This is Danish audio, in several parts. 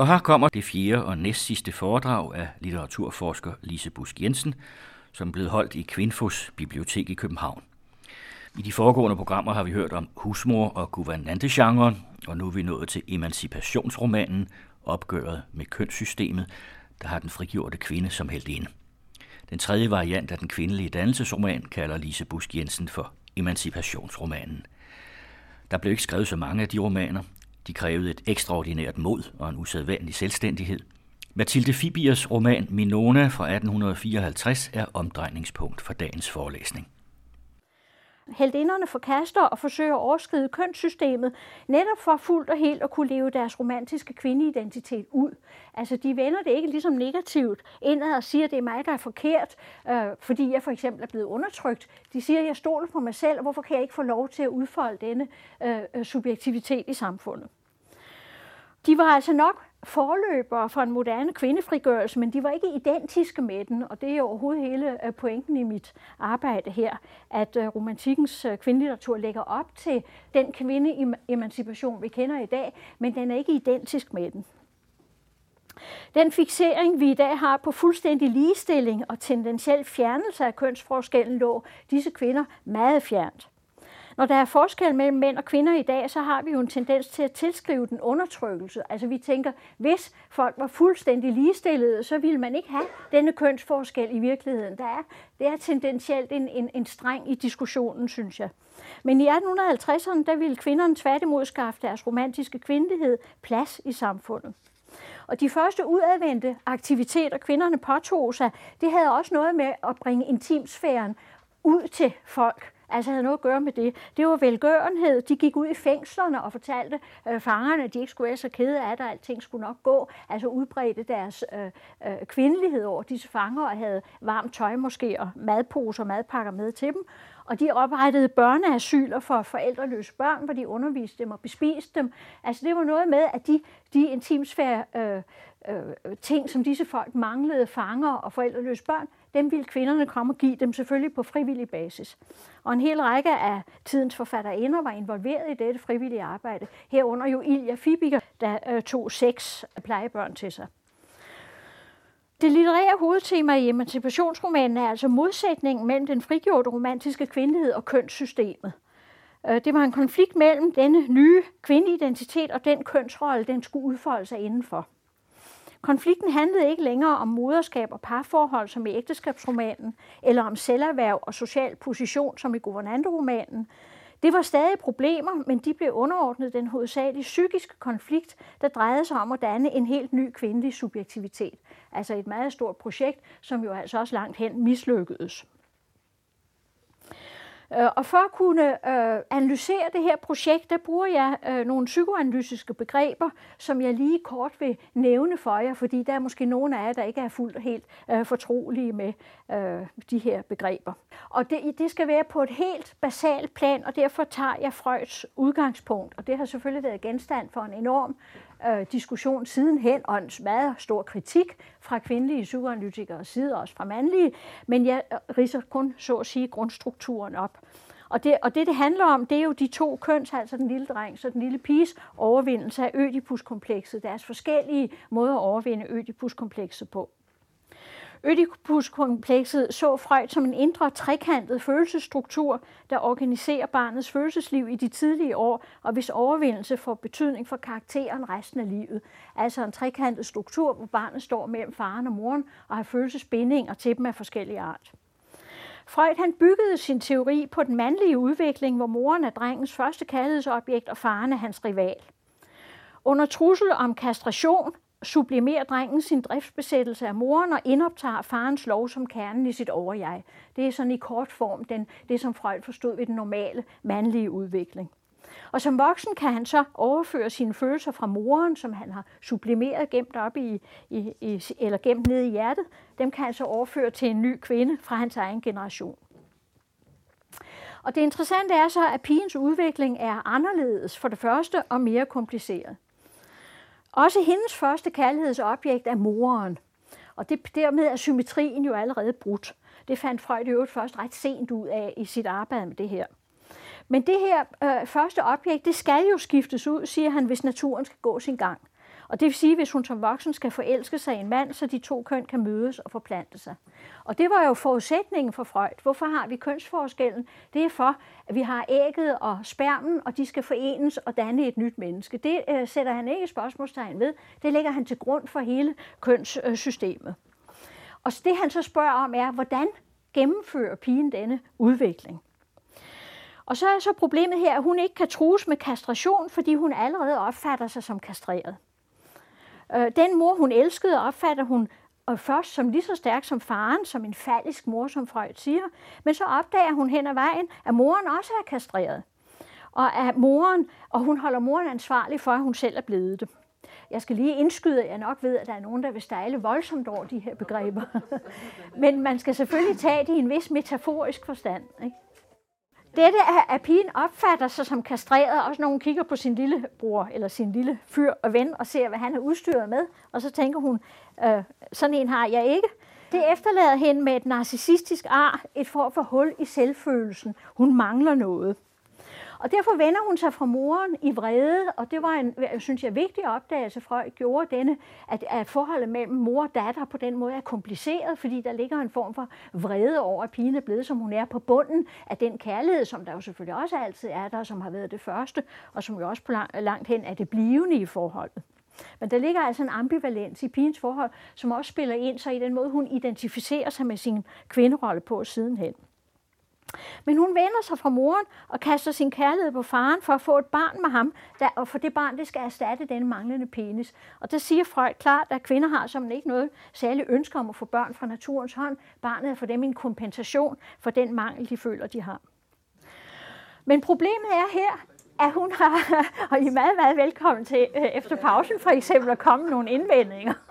Og her kommer det fjerde og næst sidste foredrag af litteraturforsker Lise Busk Jensen, som blev holdt i Kvinfos Bibliotek i København. I de foregående programmer har vi hørt om husmor- og guvernantegenren, og nu er vi nået til emancipationsromanen, opgøret med kønssystemet, der har den frigjorte kvinde som heldinde. Den tredje variant af den kvindelige dannelsesroman kalder Lise Busk Jensen for emancipationsromanen. Der blev ikke skrevet så mange af de romaner. De krævede et ekstraordinært mod og en usædvanlig selvstændighed. Mathilde Fibiers roman Minona fra 1854 er omdrejningspunkt for dagens forelæsning heldinderne forkaster og forsøger at overskride kønssystemet, netop for fuldt og helt at kunne leve deres romantiske kvindeidentitet ud. Altså, de vender det ikke ligesom negativt indad og siger, at det er mig, der er forkert, øh, fordi jeg for eksempel er blevet undertrykt. De siger, at jeg stoler på mig selv, og hvorfor kan jeg ikke få lov til at udfolde denne øh, øh subjektivitet i samfundet? De var altså nok forløbere for en moderne kvindefrigørelse, men de var ikke identiske med den, og det er overhovedet hele øh, pointen i mit arbejde her, at øh, romantikkens øh, kvindelitteratur lægger op til den kvindeemancipation, vi kender i dag, men den er ikke identisk med den. Den fixering, vi i dag har på fuldstændig ligestilling og tendentiel fjernelse af kønsforskellen, lå disse kvinder meget fjernt. Når der er forskel mellem mænd og kvinder i dag, så har vi jo en tendens til at tilskrive den undertrykkelse. Altså vi tænker, hvis folk var fuldstændig ligestillede, så ville man ikke have denne kønsforskel i virkeligheden. Der er, det er tendentielt en, en, en streng i diskussionen, synes jeg. Men i 1850'erne, der ville kvinderne tværtimod skaffe deres romantiske kvindelighed plads i samfundet. Og de første udadvendte aktiviteter, kvinderne påtog sig, det havde også noget med at bringe intimsfæren ud til folk altså havde noget at gøre med det. Det var velgørenhed. De gik ud i fængslerne og fortalte øh, fangerne, at de ikke skulle være så kede af det, at alting skulle nok gå. Altså udbredte deres øh, øh, kvindelighed over disse fanger og havde varmt tøj måske og madposer og madpakker med til dem. Og de oprettede børneasyler for forældreløse børn, hvor de underviste dem og bespiste dem. Altså det var noget med, at de, de intimsfære øh, øh, ting, som disse folk manglede, fanger og forældreløse børn, dem ville kvinderne komme og give dem selvfølgelig på frivillig basis. Og en hel række af tidens forfatterinder var involveret i dette frivillige arbejde. Herunder jo Ilja Fibiger, der øh, tog seks plejebørn til sig. Det litterære hovedtema i emancipationsromanen er altså modsætningen mellem den frigjorte romantiske kvindelighed og kønssystemet. Øh, det var en konflikt mellem denne nye kvindeidentitet og den kønsrolle, den skulle udfolde sig indenfor. Konflikten handlede ikke længere om moderskab og parforhold som i ægteskabsromanen, eller om selverhverv og social position som i guvernanteromanen. Det var stadig problemer, men de blev underordnet den hovedsagelige psykiske konflikt, der drejede sig om at danne en helt ny kvindelig subjektivitet. Altså et meget stort projekt, som jo altså også langt hen mislykkedes. Øh, og for at kunne øh, analysere det her projekt, der bruger jeg øh, nogle psykoanalytiske begreber, som jeg lige kort vil nævne for jer, fordi der er måske nogle af jer, der ikke er fuldt og helt fortrolige med de her begreber. Og det, det skal være på et helt basalt plan, og derfor tager jeg Freuds udgangspunkt, og det har selvfølgelig været genstand for en enorm øh, diskussion sidenhen, og en meget stor kritik fra kvindelige psykoanalytikere side, også fra mandlige, men jeg øh, riser kun, så at sige, grundstrukturen op. Og det, og det, det handler om, det er jo de to køns, altså den lille dreng og den lille piges overvindelse af ødipuskomplekset, deres forskellige måder at overvinde ødipuskomplekset på. Ødipuskomplekset så Freud som en indre trekantet følelsesstruktur, der organiserer barnets følelsesliv i de tidlige år, og hvis overvindelse får betydning for karakteren resten af livet. Altså en trekantet struktur, hvor barnet står mellem faren og moren og har følelsesbindinger til dem af forskellige art. Freud han byggede sin teori på den mandlige udvikling, hvor moren er drengens første kærlighedsobjekt og faren er hans rival. Under trussel om kastration sublimerer drengen sin driftsbesættelse af moren og indoptager farens lov som kernen i sit overjeg. Det er sådan i kort form den, det, som Freud forstod ved den normale mandlige udvikling. Og som voksen kan han så overføre sine følelser fra moren, som han har sublimeret gemt op i, i, i eller gemt ned i hjertet, dem kan han så overføre til en ny kvinde fra hans egen generation. Og det interessante er så, at pigens udvikling er anderledes for det første og mere kompliceret. Også hendes første kærlighedsobjekt er moren. Og det, dermed er symmetrien jo allerede brudt. Det fandt Freud i øvrigt først ret sent ud af i sit arbejde med det her. Men det her øh, første objekt, det skal jo skiftes ud, siger han, hvis naturen skal gå sin gang. Og det vil sige, hvis hun som voksen skal forelske sig i en mand, så de to køn kan mødes og forplante sig. Og det var jo forudsætningen for Freud. Hvorfor har vi kønsforskellen? Det er for, at vi har ægget og spermen, og de skal forenes og danne et nyt menneske. Det øh, sætter han ikke spørgsmålstegn ved. Det lægger han til grund for hele kønssystemet. Og det han så spørger om er, hvordan gennemfører pigen denne udvikling? Og så er så problemet her, at hun ikke kan trues med kastration, fordi hun allerede opfatter sig som kastreret. Øh, den mor, hun elskede, opfatter hun og først som lige så stærk som faren, som en falsk mor, som Freud siger. Men så opdager hun hen ad vejen, at moren også er kastreret. Og at moren, og hun holder moren ansvarlig for, at hun selv er blevet det. Jeg skal lige indskyde, at jeg nok ved, at der er nogen, der vil stejle voldsomt over de her begreber. Men man skal selvfølgelig tage det i en vis metaforisk forstand. Ikke? Dette er, at pigen opfatter sig som kastreret, også når hun kigger på sin lille bror eller sin lille fyr og ven og ser, hvad han er udstyret med. Og så tænker hun, øh, sådan en har jeg ikke. Det efterlader hende med et narcissistisk ar, et form for hul i selvfølelsen. Hun mangler noget. Og derfor vender hun sig fra moren i vrede, og det var en, jeg synes jeg, vigtig opdagelse, Freud gjorde denne, at, at forholdet mellem mor og datter på den måde er kompliceret, fordi der ligger en form for vrede over, at pigen er blevet, som hun er på bunden af den kærlighed, som der jo selvfølgelig også altid er der, som har været det første, og som jo også på lang, langt hen er det blivende i forholdet. Men der ligger altså en ambivalens i pigens forhold, som også spiller ind sig i den måde, hun identificerer sig med sin kvinderolle på sidenhen. Men hun vender sig fra moren og kaster sin kærlighed på faren for at få et barn med ham, der, og for det barn, det skal erstatte den manglende penis. Og der siger Freud klart, at kvinder har som ikke noget særligt ønske om at få børn fra naturens hånd. Barnet er for dem en kompensation for den mangel, de føler, de har. Men problemet er her, at hun har, og I er meget, meget velkommen til øh, efter pausen for eksempel at komme med nogle indvendinger.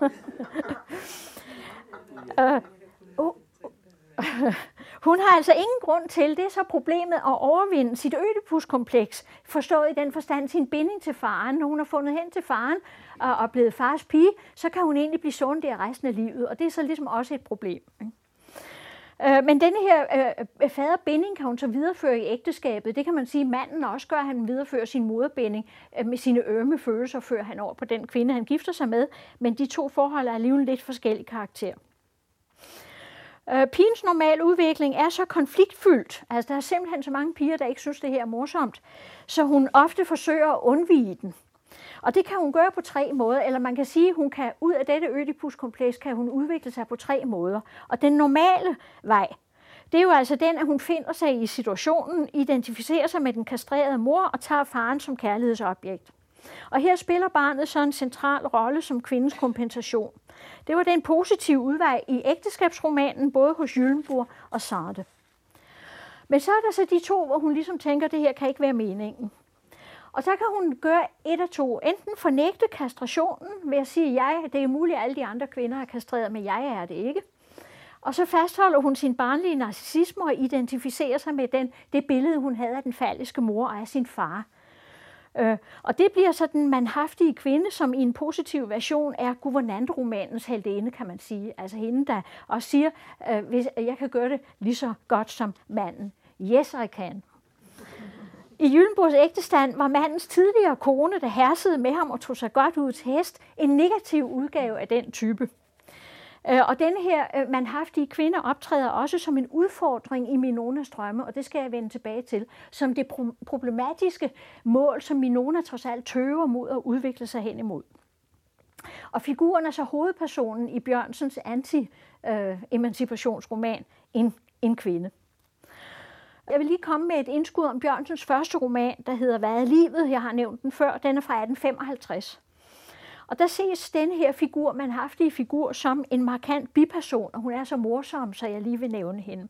uh, uh, hun har altså ingen grund til, det er så problemet at overvinde sit ødipuskompleks, forstået i den forstand sin binding til faren. Når hun har fundet hen til faren og er blevet fars pige, så kan hun egentlig blive sundt der resten af livet, og det er så ligesom også et problem. Øh, men denne her øh, øh, faderbinding kan hun så videreføre i ægteskabet. Det kan man sige, at manden også gør, at han viderefører sin moderbinding øh, med sine ømme følelser, før han over på den kvinde, han gifter sig med. Men de to forhold er alligevel lidt forskellige karakter. Øh, pigens normale udvikling er så konfliktfyldt, altså der er simpelthen så mange piger, der ikke synes, det her er morsomt, så hun ofte forsøger at undvige den. Og det kan hun gøre på tre måder, eller man kan sige, at hun kan ud af dette ødipuskompleks kan hun udvikle sig på tre måder. Og den normale vej, det er jo altså den, at hun finder sig i situationen, identificerer sig med den kastrerede mor og tager faren som kærlighedsobjekt. Og her spiller barnet så en central rolle som kvindens kompensation. Det var den positive udvej i ægteskabsromanen, både hos Jyllenburg og Sartre. Men så er der så de to, hvor hun ligesom tænker, at det her kan ikke være meningen. Og så kan hun gøre et af to. Enten fornægte kastrationen ved at sige, at jeg, det er muligt, at alle de andre kvinder er kastreret, men jeg er det ikke. Og så fastholder hun sin barnlige narcissisme og identificerer sig med den, det billede, hun havde af den falske mor og af sin far. Øh, og det bliver så den manhaftige kvinde, som i en positiv version er guvernantromanens heldinde, kan man sige. Altså hende, der også siger, øh, hvis jeg kan gøre det lige så godt som manden. Yes, I can. I Jyllenborgs ægtestand var mandens tidligere kone, der hersede med ham og tog sig godt ud til hest, en negativ udgave af den type. Øh, og den her øh, manhaftige kvinde optræder også som en udfordring i Minonas drømme, og det skal jeg vende tilbage til, som det problematiske mål, som Minona trods alt tøver mod at udvikle sig hen imod. Og figuren er så hovedpersonen i Bjørnsens anti-emancipationsroman, øh, en, en kvinde. Jeg vil lige komme med et indskud om Bjørnsens første roman, der hedder Hvad er livet? Jeg har nævnt den før. Den er fra 1855. Og der ses den her figur, man har haft i figur, som en markant biperson, og hun er så morsom, så jeg lige vil nævne hende.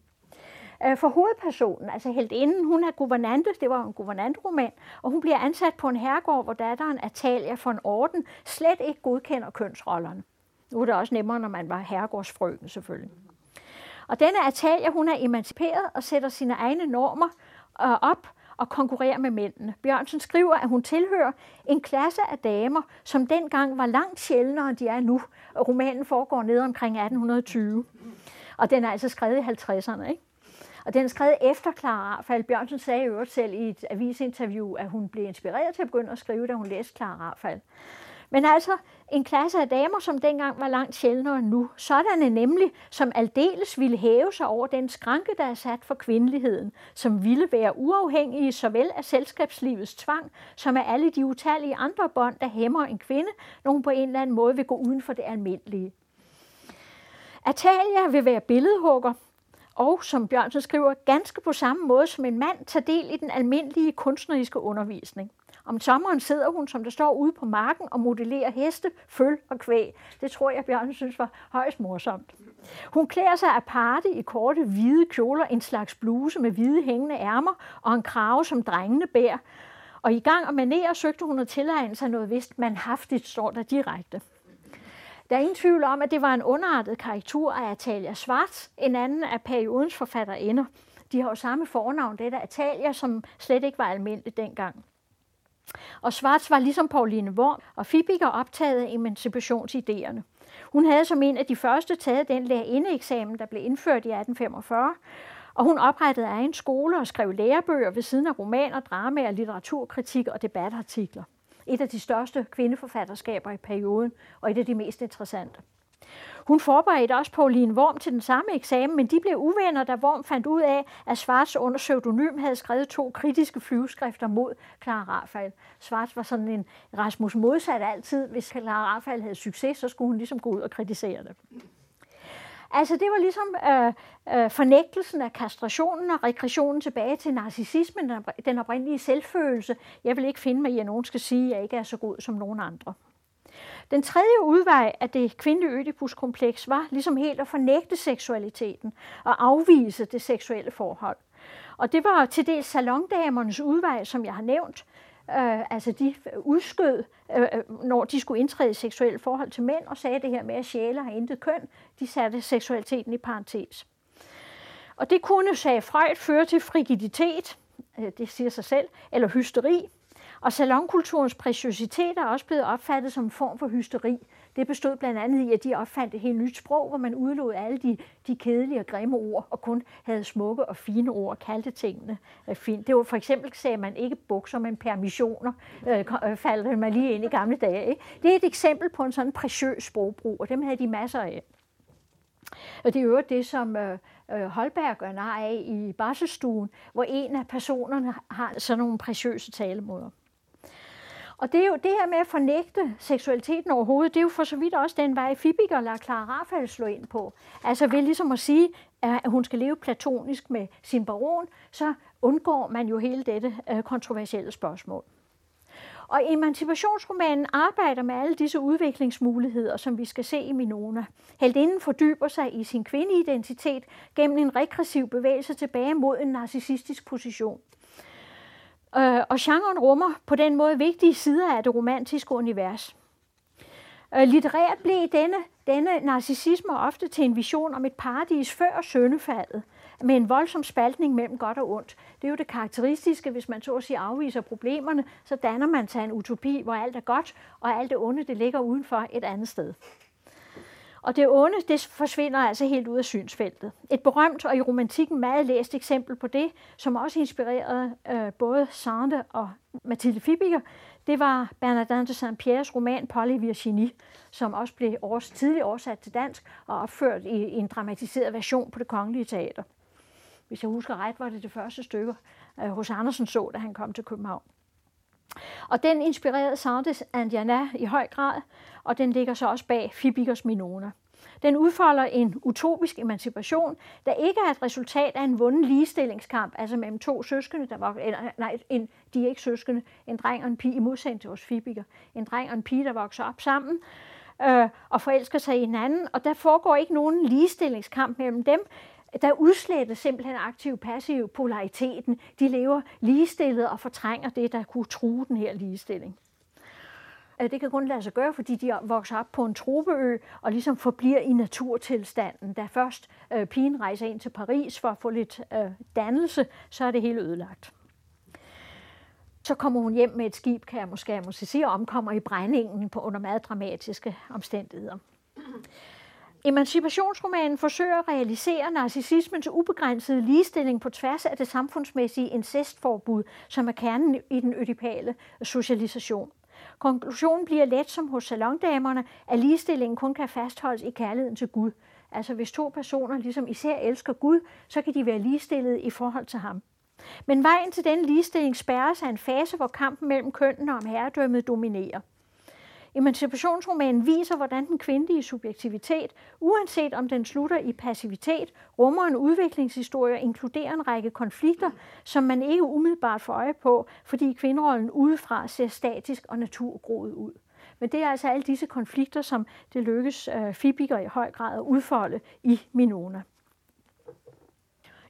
Øh, for hovedpersonen, altså helt inden, hun er guvernante, det var en guvernantroman, og hun bliver ansat på en herregård, hvor datteren Atalia von Orden slet ikke godkender kønsrollerne. Nu er det også nemmere, når man var herregårdsfrøken selvfølgelig. Og denne Atalia, hun er emanciperet og sætter sine egne normer øh, op, og konkurrere med mændene. Bjørnsen skriver, at hun tilhører en klasse af damer, som dengang var langt sjældnere, end de er nu. Romanen foregår ned omkring 1820. Og den er altså skrevet i 50'erne. Ikke? Og den er skrevet efter Clara Rafael. Bjørnsen sagde øvrigt selv i et avisinterview, at hun blev inspireret til at begynde at skrive, da hun læste Clara Rafael. Men altså en klasse af damer, som dengang var langt sjældnere end nu. Sådanne nemlig, som aldeles ville hæve sig over den skranke, der er sat for kvindeligheden, som ville være uafhængige såvel af selskabslivets tvang, som af alle de utallige andre bånd, der hæmmer en kvinde, nogen på en eller anden måde vil gå uden for det almindelige. Atalia vil være billedhugger, og som Bjørnsen skriver, ganske på samme måde som en mand tager del i den almindelige kunstneriske undervisning. Om sommeren sidder hun, som der står, ude på marken og modellerer heste, føl og kvæg. Det tror jeg, Bjørn synes var højst morsomt. Hun klæder sig aparte i korte hvide kjoler, en slags bluse med hvide hængende ærmer og en krave, som drengene bærer. Og i gang og manerer søgte hun at tilegne sig noget vist manhaftigt, står der direkte. Der er ingen tvivl om, at det var en underartet karikatur af Atalia Schwartz, en anden af periodens forfatterinder. De har jo samme fornavn, det er Atalia, som slet ikke var almindeligt dengang. Og Schwarz var ligesom Pauline Worm og Fibiger optaget af emancipationsidéerne. Hun havde som en af de første taget den lærerindeeksamen, der blev indført i 1845, og hun oprettede egen skole og skrev lærebøger ved siden af romaner, dramaer, litteraturkritik og debatartikler. Et af de største kvindeforfatterskaber i perioden, og et af de mest interessante. Hun forberedte også Pauline Worm til den samme eksamen, men de blev uvenner, da Worm fandt ud af, at Schwarz under pseudonym havde skrevet to kritiske flyveskrifter mod Clara Rafael. Schwarz var sådan en Rasmus modsat altid. Hvis Clara Rafael havde succes, så skulle hun ligesom gå ud og kritisere det. Altså det var ligesom øh, øh, fornægtelsen af kastrationen og regressionen tilbage til narcissismen, den oprindelige selvfølelse. Jeg vil ikke finde mig i, at nogen skal sige, at jeg ikke er så god som nogen andre. Den tredje udvej af det kvindelige ødipuskompleks var ligesom helt at fornægte seksualiteten og afvise det seksuelle forhold. Og det var til dels salondamernes udvej, som jeg har nævnt. Øh, altså de udskød, øh, øh, når de skulle indtræde i seksuelle forhold til mænd, og sagde det her med, at sjæle har intet køn. De satte seksualiteten i parentes. Og det kunne, sagde Freud, føre til frigiditet, øh, det siger sig selv, eller hysteri, og salonkulturens preciositet er også blevet opfattet som en form for hysteri. Det bestod blandt andet i, at de opfandt et helt nyt sprog, hvor man udlod alle de, de kedelige og grimme ord, og kun havde smukke og fine ord og kaldte tingene øh, fint. Det var for eksempel, sagde man ikke bukser, men permissioner, øh, øh faldt man lige ind i gamle dage. Ikke? Det er et eksempel på en sådan præciøs sprogbrug, og dem havde de masser af. Og det er jo det, som øh, øh, Holberg gør nar af i barsestuen, hvor en af personerne har sådan nogle præciøse talemåder. Og det er jo det her med at fornægte seksualiteten overhovedet, det er jo for så vidt også den vej, Fibiger lader Clara Rafael slå ind på. Altså ved ligesom at sige, at hun skal leve platonisk med sin baron, så undgår man jo hele dette øh, kontroversielle spørgsmål. Og emancipationsromanen arbejder med alle disse udviklingsmuligheder, som vi skal se i Minona. Heldinden fordyber sig i sin kvindeidentitet gennem en regressiv bevægelse tilbage mod en narcissistisk position. Øh, og genren rummer på den måde vigtige sider af det romantiske univers. Øh, litterært blev denne, denne narcissisme ofte til en vision om et paradis før søndefaldet, med en voldsom spaltning mellem godt og ondt. Det er jo det karakteristiske, hvis man så at sige afviser problemerne, så danner man sig en utopi, hvor alt er godt, og alt det onde, det ligger udenfor et andet sted. Og det onde, det forsvinder altså helt ud af synsfeltet. Et berømt og i romantikken meget læst eksempel på det, som også inspirerede øh, både Sande og Mathilde Fibiger, det var Bernardin de Saint-Pierres roman Polly Virginie, som også blev års, tidligt oversat til dansk og opført i, i en dramatiseret version på det kongelige teater. Hvis jeg husker ret, var det det første stykke, øh, hos Andersen så, da han kom til København. Og den inspirerede Sandes Andiana i høj grad, og den ligger så også bag Fibikers Minona. Den udfolder en utopisk emancipation, der ikke er et resultat af en vunden ligestillingskamp, altså mellem to søskende, der var, eller, nej, en, de er ikke søskende, en dreng og en pige, i modsætning til vores Fibiker, en dreng og en pige, der vokser op sammen, øh, og forelsker sig i hinanden, og der foregår ikke nogen ligestillingskamp mellem dem, der udslettes simpelthen aktiv-passiv polariteten. De lever ligestillet og fortrænger det, der kunne true den her ligestilling. Det kan kun lade sig gøre, fordi de vokser op på en tropeø og ligesom forbliver i naturtilstanden. Da først øh, pigen rejser ind til Paris for at få lidt øh, dannelse, så er det hele ødelagt. Så kommer hun hjem med et skib, kan jeg måske, måske sige, og omkommer i brændingen på under meget dramatiske omstændigheder. Emancipationsromanen forsøger at realisere narcissismens ubegrænsede ligestilling på tværs af det samfundsmæssige incestforbud, som er kernen i den ødipale socialisation. Konklusionen bliver let som hos salondamerne, at ligestillingen kun kan fastholdes i kærligheden til Gud. Altså hvis to personer ligesom især elsker Gud, så kan de være ligestillede i forhold til ham. Men vejen til den ligestilling spærres af en fase, hvor kampen mellem kønnene om herredømmet dominerer. Emancipationsromanen viser, hvordan den kvindelige subjektivitet, uanset om den slutter i passivitet, rummer en udviklingshistorie og inkluderer en række konflikter, som man ikke umiddelbart får øje på, fordi kvinderollen udefra ser statisk og naturgroet ud. Men det er altså alle disse konflikter, som det lykkes øh, Fibiger i høj grad at udfolde i Minona.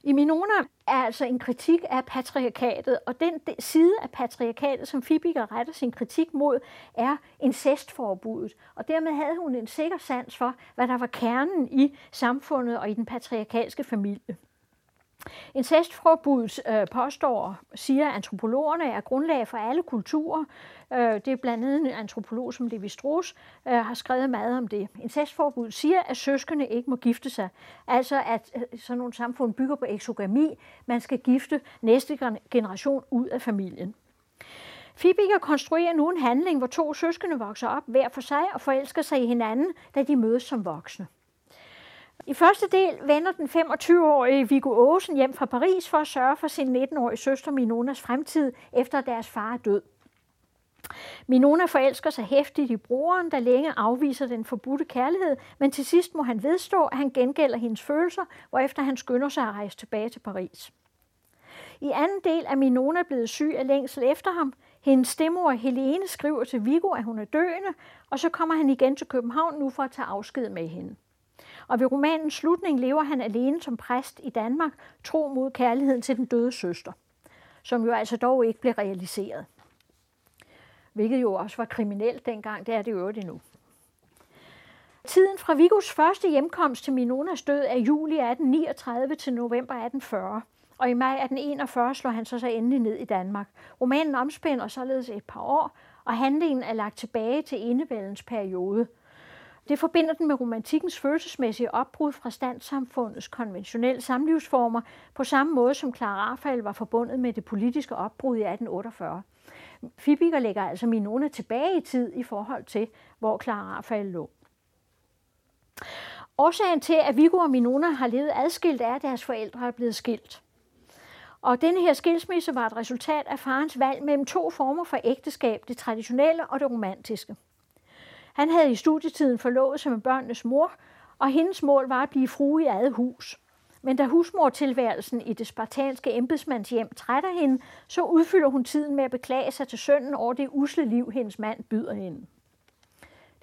I Minona er altså en kritik af patriarkatet, og den side af patriarkatet, som Fibiger retter sin kritik mod, er incestforbuddet. Og dermed havde hun en sikker sans for, hvad der var kernen i samfundet og i den patriarkalske familie. Incestforbuddet øh, påstår, siger antropologerne, er grundlag for alle kulturer. Øh, det er blandt andet en antropolog som Levi Strauss øh, har skrevet meget om det. Incestforbuddet siger, at søskende ikke må gifte sig. Altså at øh, sådan nogle samfund bygger på exogami. Man skal gifte næste generation ud af familien. Fibiger konstruerer nu en handling, hvor to søskende vokser op hver for sig og forelsker sig i hinanden, da de mødes som voksne. I første del vender den 25-årige Viggo Aasen hjem fra Paris for at sørge for sin 19-årige søster Minonas fremtid, efter deres far er død. Minona forelsker sig hæftigt i broren, der længe afviser den forbudte kærlighed, men til sidst må han vedstå, at han gengælder hendes følelser, hvorefter han skynder sig at rejse tilbage til Paris. I anden del er Minona blevet syg af længsel efter ham. Hendes stemmor Helene skriver til Viggo, at hun er døende, og så kommer han igen til København nu for at tage afsked med hende. Og ved romanens slutning lever han alene som præst i Danmark, tro mod kærligheden til den døde søster, som jo altså dog ikke blev realiseret. Hvilket jo også var kriminelt dengang, det er det jo det nu. Tiden fra Vigos første hjemkomst til Minonas død er juli 1839 til november 1840 og i maj 1841 slår han så sig endelig ned i Danmark. Romanen omspænder således et par år, og handlingen er lagt tilbage til enevældens periode – det forbinder den med romantikkens følelsesmæssige opbrud fra standsamfundets konventionelle samlivsformer, på samme måde som Clara Rafael var forbundet med det politiske opbrud i 1848. Fibiger lægger altså Minona tilbage i tid i forhold til, hvor Clara Rafael lå. Årsagen til, at Viggo og Minona har levet adskilt, er, at deres forældre er blevet skilt. Og denne her skilsmisse var et resultat af farens valg mellem to former for ægteskab, det traditionelle og det romantiske. Han havde i studietiden forlovet sig med børnenes mor, og hendes mål var at blive frue i eget hus. Men da husmortilværelsen i det spartanske embedsmandshjem trætter hende, så udfylder hun tiden med at beklage sig til sønnen over det usle liv, hendes mand byder hende.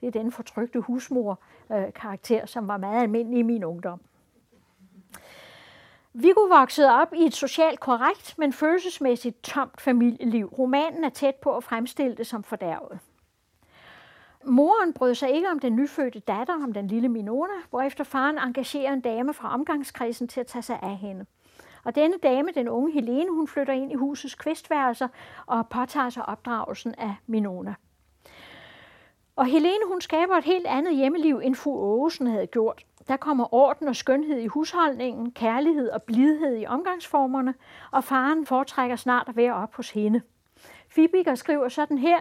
Det er den fortrygte husmor-karakter, øh, som var meget almindelig i min ungdom. Viggo voksede op i et socialt korrekt, men følelsesmæssigt tomt familieliv. Romanen er tæt på at fremstille det som fordærvet. Moren brød sig ikke om den nyfødte datter, om den lille Minona, hvorefter faren engagerer en dame fra omgangskredsen til at tage sig af hende. Og denne dame, den unge Helene, hun flytter ind i husets kvistværelser og påtager sig opdragelsen af Minona. Og Helene, hun skaber et helt andet hjemmeliv, end fru Aarhusen havde gjort. Der kommer orden og skønhed i husholdningen, kærlighed og blidhed i omgangsformerne, og faren foretrækker snart at være op hos hende. Fibiger skriver sådan her,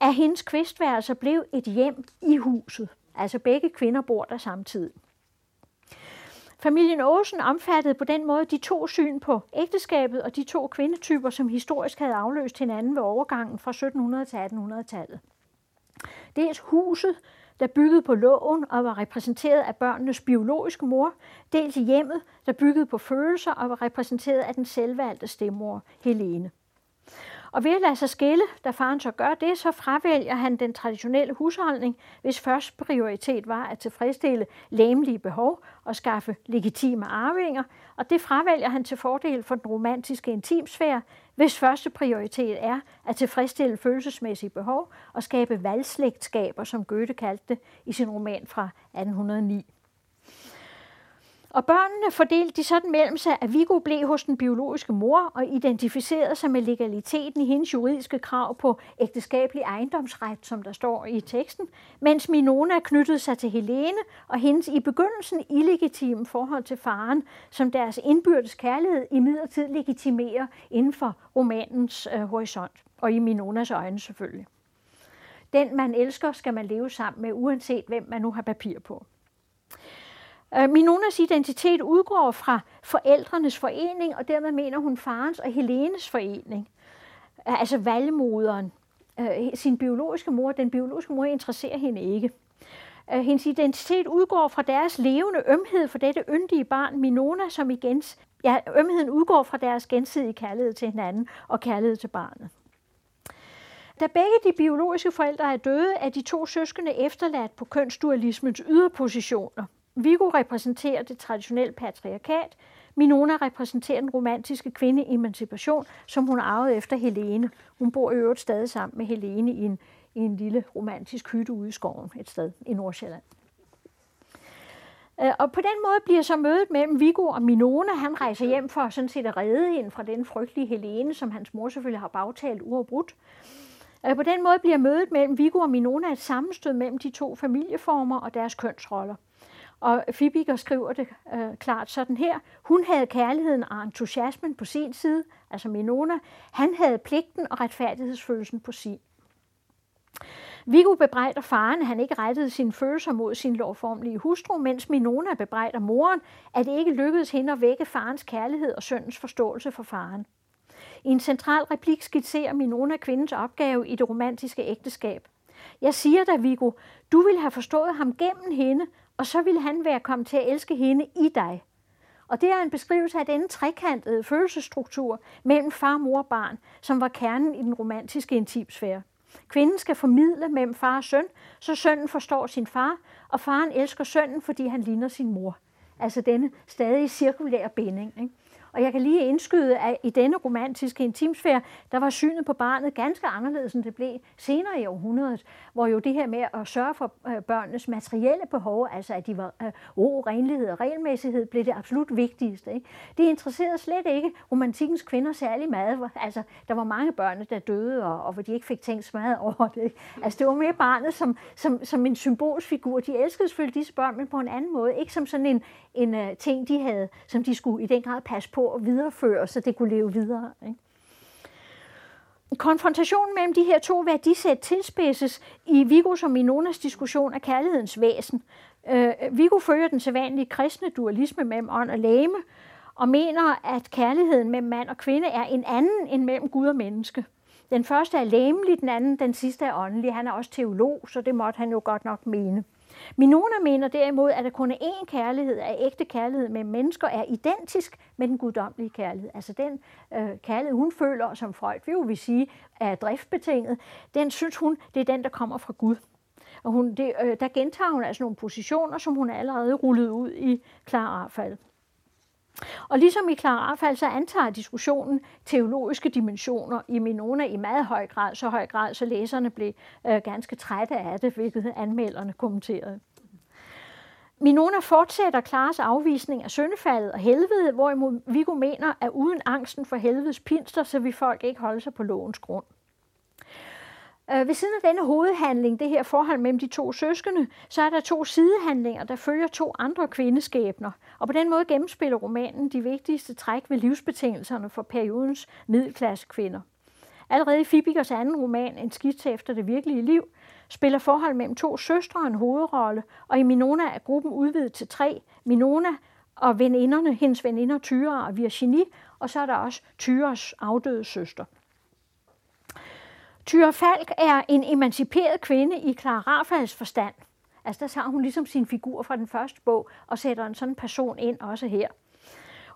at hendes kvistværelse blev et hjem i huset. Altså begge kvinder bor der samtidig. Familien Åsen omfattede på den måde de to syn på ægteskabet og de to kvindetyper, som historisk havde afløst hinanden ved overgangen fra 1700 til 1800-tallet. Dels huset, der byggede på loven og var repræsenteret af børnenes biologiske mor, dels hjemmet, der byggede på følelser og var repræsenteret af den selvvalgte stemmor, Helene. Og ved at lade sig skille, da faren så gør det, så fravælger han den traditionelle husholdning, hvis første prioritet var at tilfredsstille læmelige behov og skaffe legitime arvinger, og det fravælger han til fordel for den romantiske intimsfære, hvis første prioritet er at tilfredsstille følelsesmæssige behov og skabe valgslægtskaber, som Goethe kaldte det i sin roman fra 1809. Og børnene fordelte de sådan mellem sig, at Viggo blev hos den biologiske mor og identificerede sig med legaliteten i hendes juridiske krav på ægteskabelig ejendomsret, som der står i teksten, mens Minona knyttede sig til Helene og hendes i begyndelsen illegitime forhold til faren, som deres indbyrdes kærlighed i midlertid legitimerer inden for romanens øh, horisont, og i Minonas øjne selvfølgelig. Den, man elsker, skal man leve sammen med, uanset hvem man nu har papir på. Øh, Minonas identitet udgår fra forældrenes forening, og dermed mener hun farens og Helenes forening. Øh, altså valgmoderen. Øh, sin biologiske mor, den biologiske mor interesserer hende ikke. Hendes identitet udgår fra deres levende ømhed for dette yndige barn, Minona, som igen, ja, ømheden udgår fra deres gensidige kærlighed til hinanden og kærlighed til barnet. Da begge de biologiske forældre er døde, er de to søskende efterladt på kønsdualismens yderpositioner. Viggo repræsenterer det traditionelle patriarkat, Minona repræsenterer den romantiske kvindeemancipation, som hun arvede efter Helene. Hun bor i øvrigt stadig sammen med Helene i en, i en lille romantisk hytte ude i skoven et sted i Nordsjælland. Øh, og på den måde bliver så mødet mellem Viggo og Minona. Han rejser hjem for sådan set at redde hende fra den frygtelige Helene, som hans mor selvfølgelig har bagtalt uafbrudt. Øh, på den måde bliver mødet mellem Viggo og Minona et sammenstød mellem de to familieformer og deres kønsroller. Og Fibiger skriver det øh, klart sådan her. Hun havde kærligheden og entusiasmen på sin side, altså Minona. Han havde pligten og retfærdighedsfølelsen på sin. Viggo bebrejder faren, at han ikke rettede sine følelser mod sin lovformelige hustru, mens Minona bebrejder moren, at det ikke lykkedes hende at vække farens kærlighed og søndens forståelse for faren. I en central replik skitserer Minona kvindens opgave i det romantiske ægteskab. Jeg siger dig, Viggo, du ville have forstået ham gennem hende, og så ville han være kommet til at elske hende i dig. Og det er en beskrivelse af denne trekantede følelsesstruktur mellem far, mor og barn, som var kernen i den romantiske intimsfære. Kvinden skal formidle mellem far og søn, så sønnen forstår sin far, og faren elsker sønnen, fordi han ligner sin mor. Altså denne stadig cirkulære binding. Ikke? Og jeg kan lige indskyde, at i denne romantiske intimsfære, der var synet på barnet ganske anderledes, end det blev senere i århundredet, hvor jo det her med at sørge for øh, børnenes materielle behov, altså at de var øh, ro, renlighed og regelmæssighed, blev det absolut vigtigste. Ikke? Det interesserede slet ikke romantikkens kvinder særlig meget. Altså, der var mange børn, der døde, og, og hvor de ikke fik tænkt smadret over det. Altså, det var mere barnet som, som, som en symbolsfigur. De elskede selvfølgelig disse børn, men på en anden måde. Ikke som sådan en, en uh, ting, de havde, som de skulle i den grad passe på at videreføre, så det kunne leve videre. Ikke? Konfrontationen mellem de her to værdisæt tilspidses i Vigos og Minonas diskussion af kærlighedens væsen. Øh, Vigo følger den sædvanlige kristne dualisme mellem ånd og læme, og mener, at kærligheden mellem mand og kvinde er en anden end mellem Gud og menneske. Den første er læmelig, den anden, den sidste er åndelig. Han er også teolog, så det måtte han jo godt nok mene. Minona mener derimod, at der kun er én kærlighed, at ægte kærlighed med mennesker er identisk med den guddommelige kærlighed. Altså den øh, kærlighed, hun føler, som Freud vil jo vil sige, er driftbetinget, den synes hun, det er den, der kommer fra Gud. Og hun, det, øh, der gentager hun altså nogle positioner, som hun allerede rullet ud i klar affald. Og ligesom i Clara affald, så antager diskussionen teologiske dimensioner i Minona i meget høj grad, så høj grad, så læserne blev øh, ganske trætte af det, hvilket anmelderne kommenterede. Minona fortsætter Klares afvisning af syndefaldet og helvede, hvorimod Viggo mener, at uden angsten for helvedes pinster, så vil folk ikke holde sig på lovens grund. Øh, ved siden af denne hovedhandling, det her forhold mellem de to søskende, så er der to sidehandlinger, der følger to andre kvindeskæbner. Og på den måde gennemspiller romanen de vigtigste træk ved livsbetingelserne for periodens middelklasse kvinder. Allerede i Fibikers anden roman, En skitse efter det virkelige liv, spiller forhold mellem to søstre en hovedrolle, og i Minona er gruppen udvidet til tre. Minona og veninderne, hendes veninder Tyra og Virginie, og så er der også Tyras afdøde søster. Tyre Falk er en emanciperet kvinde i Clara Rafals forstand. Altså der tager hun ligesom sin figur fra den første bog og sætter en sådan person ind også her.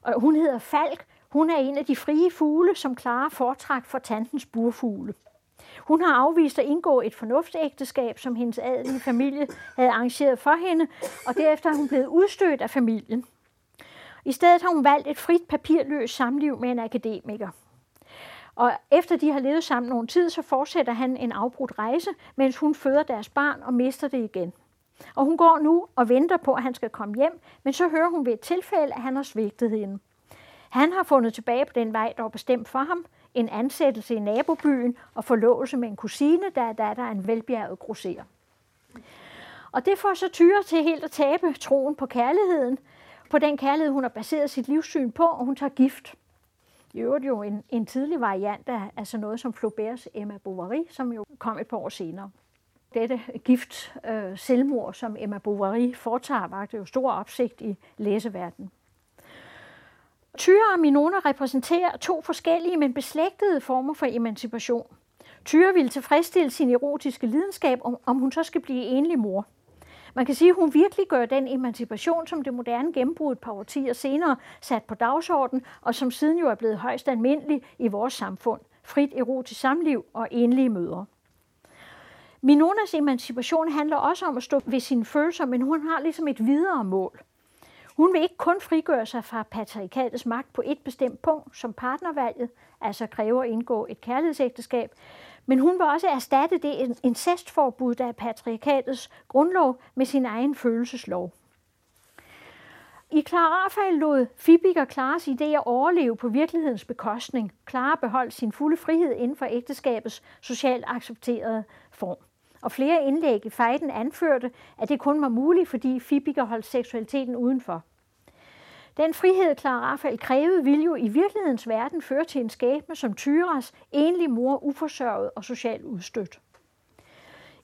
Og hun hedder Falk. Hun er en af de frie fugle, som Clara foretræk for tantens burfugle. Hun har afvist at indgå et fornuftsægteskab, som hendes adelige familie havde arrangeret for hende, og derefter er hun blevet udstødt af familien. I stedet har hun valgt et frit papirløst samliv med en akademiker. Og efter de har levet sammen nogen tid, så fortsætter han en afbrudt rejse, mens hun føder deres barn og mister det igen. Og hun går nu og venter på, at han skal komme hjem, men så hører hun ved et tilfælde, at han har svigtet hende. Han har fundet tilbage på den vej, der var bestemt for ham, en ansættelse i nabobyen og forlovelse med en kusine, der er datter af en velbjerget grosser. Og det får så Tyre til helt at tabe troen på kærligheden, på den kærlighed, hun har baseret sit livssyn på, og hun tager gift. I øvrigt jo en, en tidlig variant af, af sådan noget som Flaubert's Emma Bovary, som jo kom et par år senere. dette gift øh, selvmord, som Emma Bovary foretager, var det jo stor opsigt i læseverdenen. Tyre og Minona repræsenterer to forskellige, men beslægtede former for emancipation. Tyre ville tilfredsstille sin erotiske lidenskab, om, om hun så skal blive enlig mor. Man kan sige, at hun virkelig gør den emancipation, som det moderne gennembrud et par årtier senere sat på dagsordenen, og som siden jo er blevet højst almindelig i vores samfund. Frit erotisk samliv og enlige mødre. Minonas emancipation handler også om at stå ved sine følelser, men hun har ligesom et videre mål. Hun vil ikke kun frigøre sig fra patriarkatets magt på et bestemt punkt, som partnervalget, altså kræver at indgå et kærlighedsægteskab, men hun vil også erstatte det incestforbud, der er patriarkatets grundlov, med sin egen følelseslov. I Clara Rafael lod Fibik og Klares idé at overleve på virkelighedens bekostning. Clara beholdt sin fulde frihed inden for ægteskabets socialt accepterede form. Og flere indlæg i fejden anførte, at det kun var muligt, fordi Fibiger holdt seksualiteten udenfor. Den frihed, Clara Rafael krævede, ville jo i virkelighedens verden føre til en skæbne som Tyras, enlig mor, uforsørget og socialt udstødt.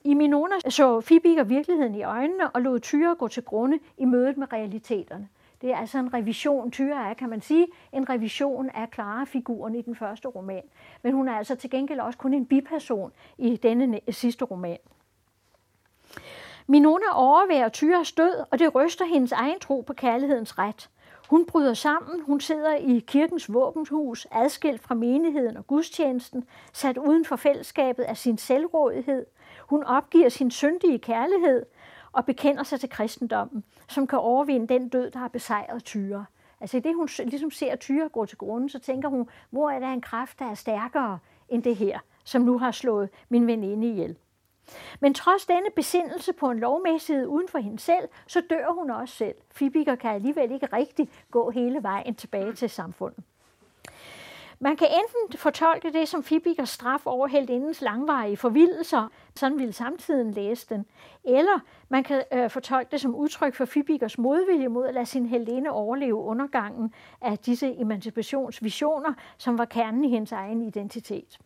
I Minona så Fibiker virkeligheden i øjnene og lod Tyre gå til grunde i mødet med realiteterne. Det er altså en revision, Tyre er, kan man sige, en revision af klare figuren i den første roman. Men hun er altså til gengæld også kun en biperson i denne sidste roman. Minona overværer Tyres død, og det ryster hendes egen tro på kærlighedens ret. Hun bryder sammen, hun sidder i kirkens våbenhus, adskilt fra menigheden og gudstjenesten, sat uden for fællesskabet af sin selvrådighed. Hun opgiver sin syndige kærlighed og bekender sig til kristendommen, som kan overvinde den død, der har besejret Tyre. Altså i det, hun ligesom ser Tyre gå til grunden, så tænker hun, hvor er der en kraft, der er stærkere end det her, som nu har slået min veninde ihjel. Men trods denne besindelse på en lovmæssighed uden for hende selv, så dør hun også selv. Fibiger kan alligevel ikke rigtig gå hele vejen tilbage til samfundet. Man kan enten fortolke det som Fibikers straf over heldindens langvarige forvildelser, sådan ville samtiden læse den, eller man kan øh, fortolke det som udtryk for Fibikers modvilje mod at lade sin heldinde overleve undergangen af disse emancipationsvisioner, som var kernen i hendes egen identitet.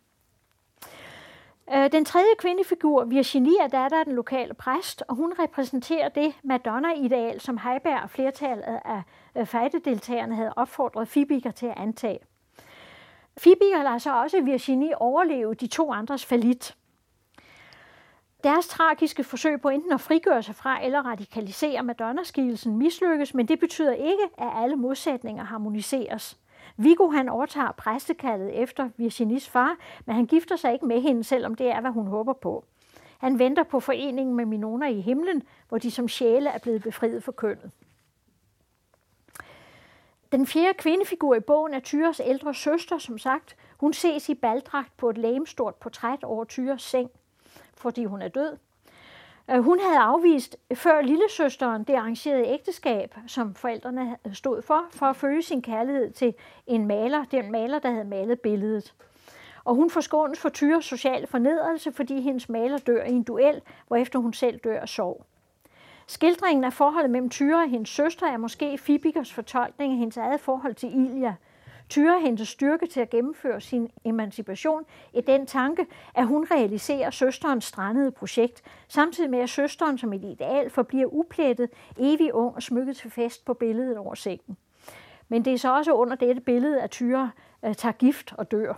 Øh, den tredje kvindefigur, Virginie, er der den lokale præst, og hun repræsenterer det Madonna-ideal, som Heiberg og flertallet af fejdedeltagerne havde opfordret Fibiger til at antage. Fibiger lader så også Virginie overleve de to andres falit. Deres tragiske forsøg på enten at frigøre sig fra eller radikalisere Madonna-skikkelsen mislykkes, men det betyder ikke, at alle modsætninger harmoniseres. Viggo han overtager præstekaldet efter Virginis far, men han gifter sig ikke med hende, selvom det er, hvad hun håber på. Han venter på foreningen med Minona i himlen, hvor de som sjæle er blevet befriet for kønnet. Den fjerde kvindefigur i bogen er Tyres ældre søster, som sagt. Hun ses i baldragt på et lægemstort portræt over Tyres seng, fordi hun er død. Øh, hun havde afvist før lillesøsteren det arrangerede ægteskab, som forældrene stod for, for at følge sin kærlighed til en maler, den maler, der havde malet billedet. Og hun forskånes for Tyres sociale fornedrelse, fordi hendes maler dør i en duel, hvorefter hun selv dør af sorg. Skildringen af forholdet mellem Tyre og hendes søster er måske Fibikers fortolkning af hendes eget forhold til Ilja – Tyre henter styrke til at gennemføre sin emancipation i den tanke, at hun realiserer søsterens strandede projekt, samtidig med at søsteren som et ideal forbliver uplettet, evig ung og smykket til fest på billedet over sengen. Men det er så også under dette billede, at Tyre øh, tager gift og dør.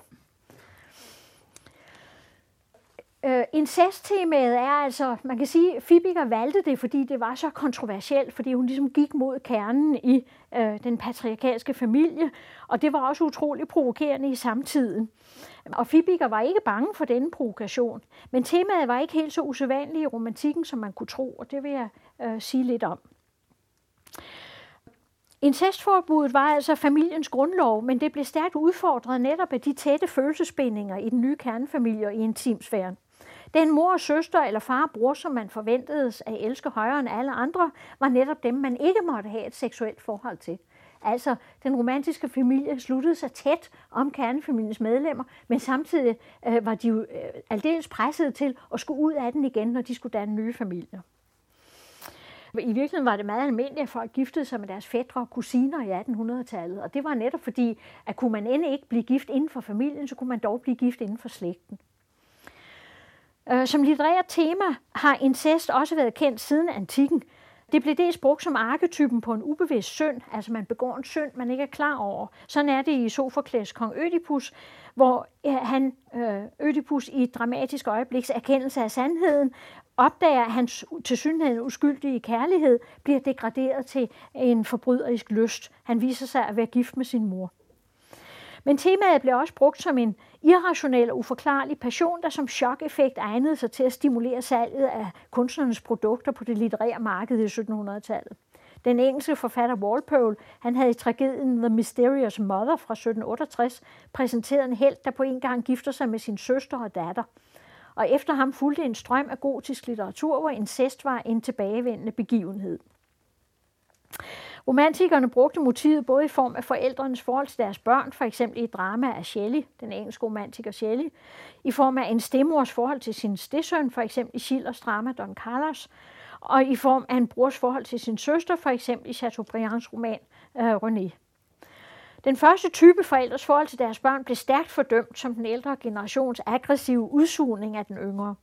Øh, incesttemaet er altså, man kan sige, at Fibiger valgte det, fordi det var så kontroversielt, fordi hun ligesom gik mod kernen i øh, den patriarkalske familie, og det var også utroligt provokerende i samtiden. Og Fibiger var ikke bange for denne provokation, men temaet var ikke helt så usædvanligt i romantikken, som man kunne tro, og det vil jeg øh, sige lidt om. Incestforbuddet var altså familiens grundlov, men det blev stærkt udfordret netop af de tætte følelsesbindinger i den nye kernefamilie og i intimsfæren. Den mor, søster eller far og bror, som man forventedes at elske højere end alle andre, var netop dem, man ikke måtte have et seksuelt forhold til. Altså, den romantiske familie sluttede sig tæt om kernefamiliens medlemmer, men samtidig øh, var de jo øh, aldeles presset til at skulle ud af den igen, når de skulle danne nye familier. I virkeligheden var det meget almindeligt, at folk giftede sig med deres fædre og kusiner i 1800-tallet, og det var netop fordi, at kunne man end ikke blive gift inden for familien, så kunne man dog blive gift inden for slægten. Øh, som litterært tema har incest også været kendt siden antikken. Det blev dels brugt som arketypen på en ubevidst synd, altså man begår en synd, man ikke er klar over. Sådan er det i Sofokles kong Ødipus, hvor han, øh, Ødipus i et dramatisk øjebliks erkendelse af sandheden, opdager, at hans tilsyneladende uskyldige kærlighed bliver degraderet til en forbryderisk lyst. Han viser sig at være gift med sin mor. Men temaet blev også brugt som en irrationel og uforklarlig passion, der som chokeffekt egnede sig til at stimulere salget af kunstnernes produkter på det litterære marked i 1700-tallet. Den engelske forfatter Walpole, han havde i tragedien The Mysterious Mother fra 1768 præsenteret en held, der på en gang gifter sig med sin søster og datter. Og efter ham fulgte en strøm af gotisk litteratur, hvor incest var en tilbagevendende begivenhed. Romantikerne brugte motivet både i form af forældrenes forhold til deres børn, for eksempel i drama af Shelley, den engelske romantiker Shelley, i form af en stemors forhold til sin stedsøn, for eksempel i Schillers drama Don Carlos, og i form af en brors forhold til sin søster, for eksempel i Chateaubriands roman øh, René. Den første type forældres forhold til deres børn blev stærkt fordømt som den ældre generations aggressive udsugning af den yngre.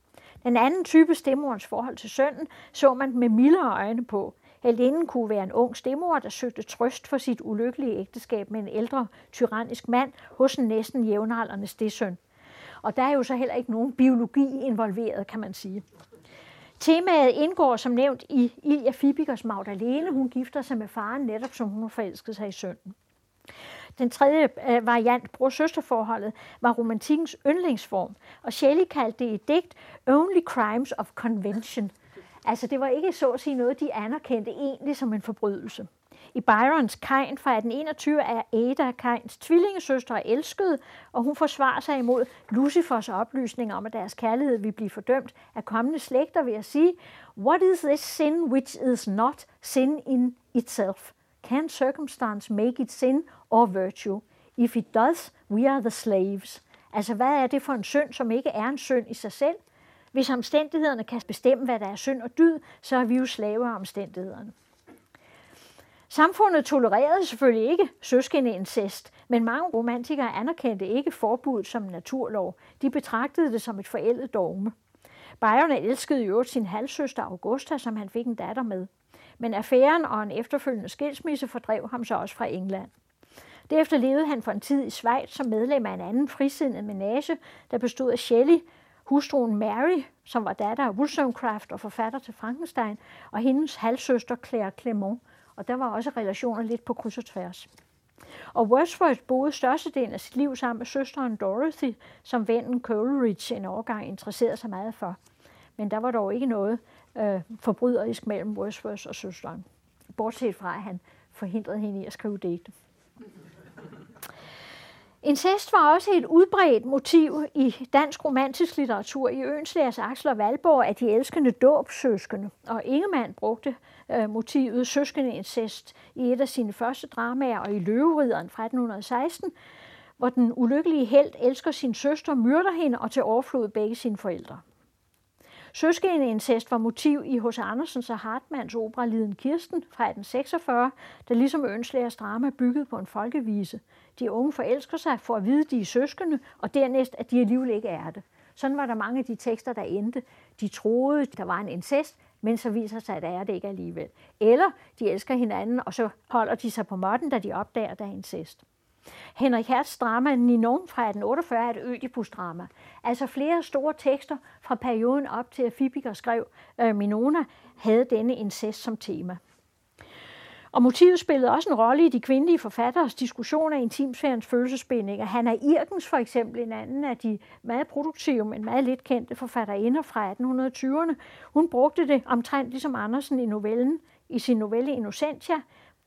Den anden type stemmorens forhold til sønnen så man med mildere øjne på. Alinden kunne være en ung stemor, der søgte trøst for sit ulykkelige ægteskab med en ældre, tyrannisk mand hos en næsten jævnaldrende stedsøn. Og der er jo så heller ikke nogen biologi involveret, kan man sige. Temaet indgår som nævnt i Ilja Fibikers Magdalene. Hun gifter sig med faren netop som hun har forelsket sig i sønnen. Den tredje øh, variant, bror-søsterforholdet, var romantikkens yndlingsform, og Shelley kaldte det i digt Only Crimes of Convention. Altså det var ikke så at sige noget, de anerkendte egentlig som en forbrydelse. I Byrons Kain fra 1821 er Ada Kains tvillingesøster og elskede, og hun forsvarer sig imod Lucifers oplysninger om, at deres kærlighed vil blive fordømt af kommende slægter ved at sige, What is this sin which is not sin in itself? Can circumstance make it sin or virtue? If it does, we are the slaves. Altså, hvad er det for en synd, som ikke er en synd i sig selv? Hvis omstændighederne kan bestemme, hvad der er synd og dyd, så er vi jo slaver af omstændighederne. Samfundet tolererede selvfølgelig ikke søskendeincest, men mange romantikere anerkendte ikke forbuddet som en naturlov. De betragtede det som et forældet dogme. Byron elskede i øvrigt sin halvsøster Augusta, som han fik en datter med. Men affæren og en efterfølgende skilsmisse fordrev ham så også fra England. Derefter levede han for en tid i Schweiz som medlem af en anden frisindet menage, der bestod af Shelley, hustruen Mary, som var datter af Wollstonecraft og forfatter til Frankenstein, og hendes halvsøster Claire Clement, og der var også relationer lidt på kryds og tværs. Og Wordsworth boede størstedelen af sit liv sammen med søsteren Dorothy, som vennen Coleridge en årgang interesserede sig meget for. Men der var dog ikke noget øh, forbryderisk mellem Wordsworth og søsteren. Bortset fra, at han forhindrede hende i at skrive digte. Incest var også et udbredt motiv i dansk romantisk litteratur. I Ønslærs Aksel og Valborg er de elskende dåbsøskende, og Ingemann brugte øh, motivet søskende incest i et af sine første dramaer og i Løverideren fra 1816, hvor den ulykkelige held elsker sin søster, myrder hende og til overflod begge sine forældre. Søskendeincest var motiv i H.C. Andersens og Hartmanns opera Liden Kirsten fra 1846, der ligesom Ønslagers drama byggede på en folkevise. De unge forelsker sig for at vide, at de er søskende, og dernæst, at de alligevel ikke er det. Sådan var der mange af de tekster, der endte. De troede, der var en incest, men så viser sig, at det er det ikke alligevel. Eller de elsker hinanden, og så holder de sig på måtten, da de opdager, at der er incest. Henrik Hertz drama Ninon fra 1848 er et Ødipus-drama. Altså flere store tekster fra perioden op til, at Fibiger skrev øh, Minona, havde denne incest som tema. Og motivet spillede også en rolle i de kvindelige forfatteres diskussion af intimsfærens følelsesbindinger. Hanna Irkens for eksempel, en anden af de meget produktive, men meget lidt kendte forfatterinder fra 1820'erne, hun brugte det omtrent ligesom Andersen i novellen, i sin novelle Innocentia,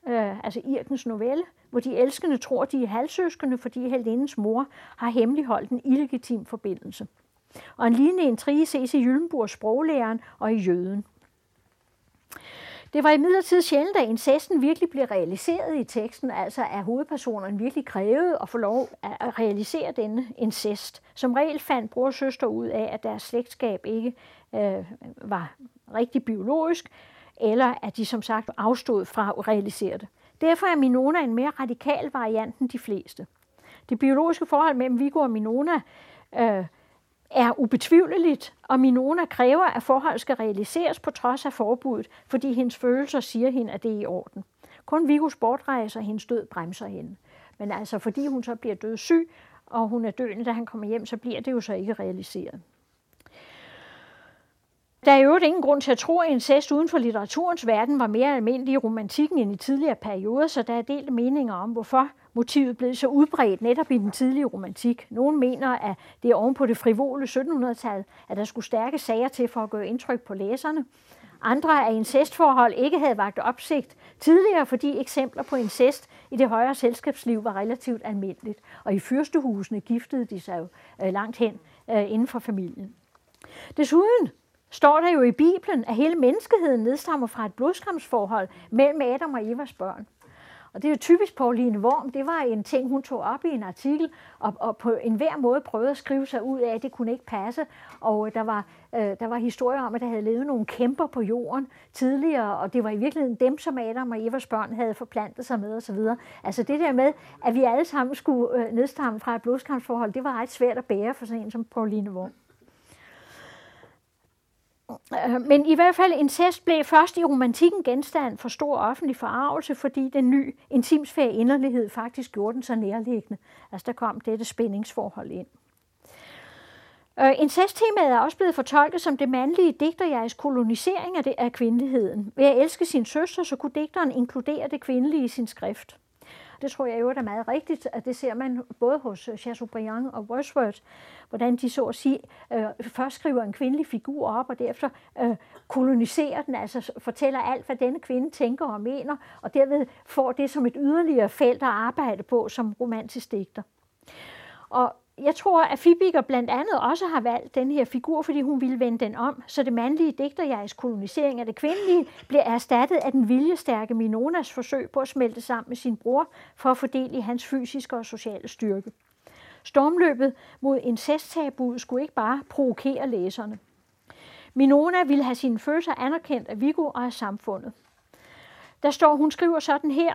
øh, altså Irkens novelle, hvor de elskende tror, de er halvsøskende, fordi heldindens mor har hemmeligholdt en illegitim forbindelse. Og en lignende intrige ses i Jyllenburgs sproglæren og i Jøden. Det var imidlertid sjældent, at incesten virkelig blev realiseret i teksten, altså at hovedpersonerne virkelig krævede at få lov at realisere denne incest. Som regel fandt bror og søster ud af, at deres slægtskab ikke øh, var rigtig biologisk, eller at de som sagt afstod fra at realisere det. Derfor er Minona en mere radikal variant end de fleste. Det biologiske forhold mellem Viggo og Minona øh, er ubetvivleligt, og Minona kræver, at forhold skal realiseres på trods af forbuddet, fordi hendes følelser siger hende, at det er i orden. Kun Vigos bortrejse og hendes død bremser hende. Men altså, fordi hun så bliver død syg, og hun er døende, da han kommer hjem, så bliver det jo så ikke realiseret. Der er jo ingen grund til at tro, at incest uden for litteraturens verden var mere almindelig i romantikken end i tidligere perioder, så der er delt meninger om, hvorfor motivet blev så udbredt netop i den tidlige romantik. Nogle mener, at det er oven på det frivole 1700-tal, at der skulle stærke sager til for at gøre indtryk på læserne. Andre af incestforhold ikke havde vagt opsigt tidligere, fordi eksempler på incest i det højere selskabsliv var relativt almindeligt. Og i fyrstehusene giftede de sig jo øh, langt hen øh, inden for familien. Desuden står der jo i Bibelen, at hele menneskeheden nedstammer fra et blodskamsforhold mellem Adam og Evas børn. Og det er jo typisk Pauline Worm. Det var en ting, hun tog op i en artikel, og, og på enhver måde prøvede at skrive sig ud af, at det kunne ikke passe. Og øh, der var, øh, der var historier om, at der havde levet nogle kæmper på jorden tidligere, og det var i virkeligheden dem, som Adam og Evas børn havde forplantet sig med osv. Altså det der med, at vi alle sammen skulle øh, nedstamme fra et blodskampsforhold, det var ret svært at bære for sådan en som Pauline Worm. Øh, men i hvert fald incest blev først i romantikken genstand for stor offentlig forarvelse, fordi den ny intimsfære inderlighed faktisk gjorde den så nærliggende. Altså der kom dette spændingsforhold ind. Uh, incesttemaet er også blevet fortolket som det mandlige digterjegs kolonisering af, det, af kvindeligheden. Ved at elske sin søster, så kunne digteren inkludere det kvindelige i sin skrift. Det tror jeg jo er meget rigtigt, at det ser man både hos Chateaubriand og Wordsworth, hvordan de så at sige øh, først skriver en kvindelig figur op, og derefter øh, koloniserer den, altså fortæller alt, hvad denne kvinde tænker og mener, og derved får det som et yderligere felt at arbejde på som romantisk digter. Og jeg tror, at Fibiger blandt andet også har valgt den her figur, fordi hun ville vende den om, så det mandlige digterjegs kolonisering af det kvindelige bliver erstattet af den viljestærke Minonas forsøg på at smelte sammen med sin bror for at fordele i hans fysiske og sociale styrke. Stormløbet mod incesttabuet skulle ikke bare provokere læserne. Minona ville have sine følelser anerkendt af Vigo og af samfundet. Der står, hun skriver sådan her,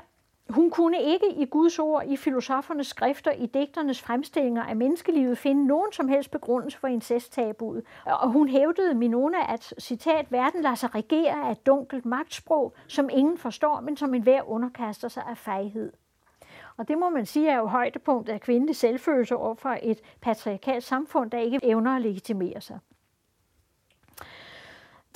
hun kunne ikke i Guds ord, i filosofernes skrifter, i digternes fremstillinger af menneskelivet finde nogen som helst begrundelse for incesttabuet. Og hun hævdede Minona, at citat, verden lader sig regere af et dunkelt magtsprog, som ingen forstår, men som enhver underkaster sig af fejhed. Og det må man sige er jo højdepunktet af kvindelig selvfølelse over for et patriarkalt samfund, der ikke evner at legitimere sig.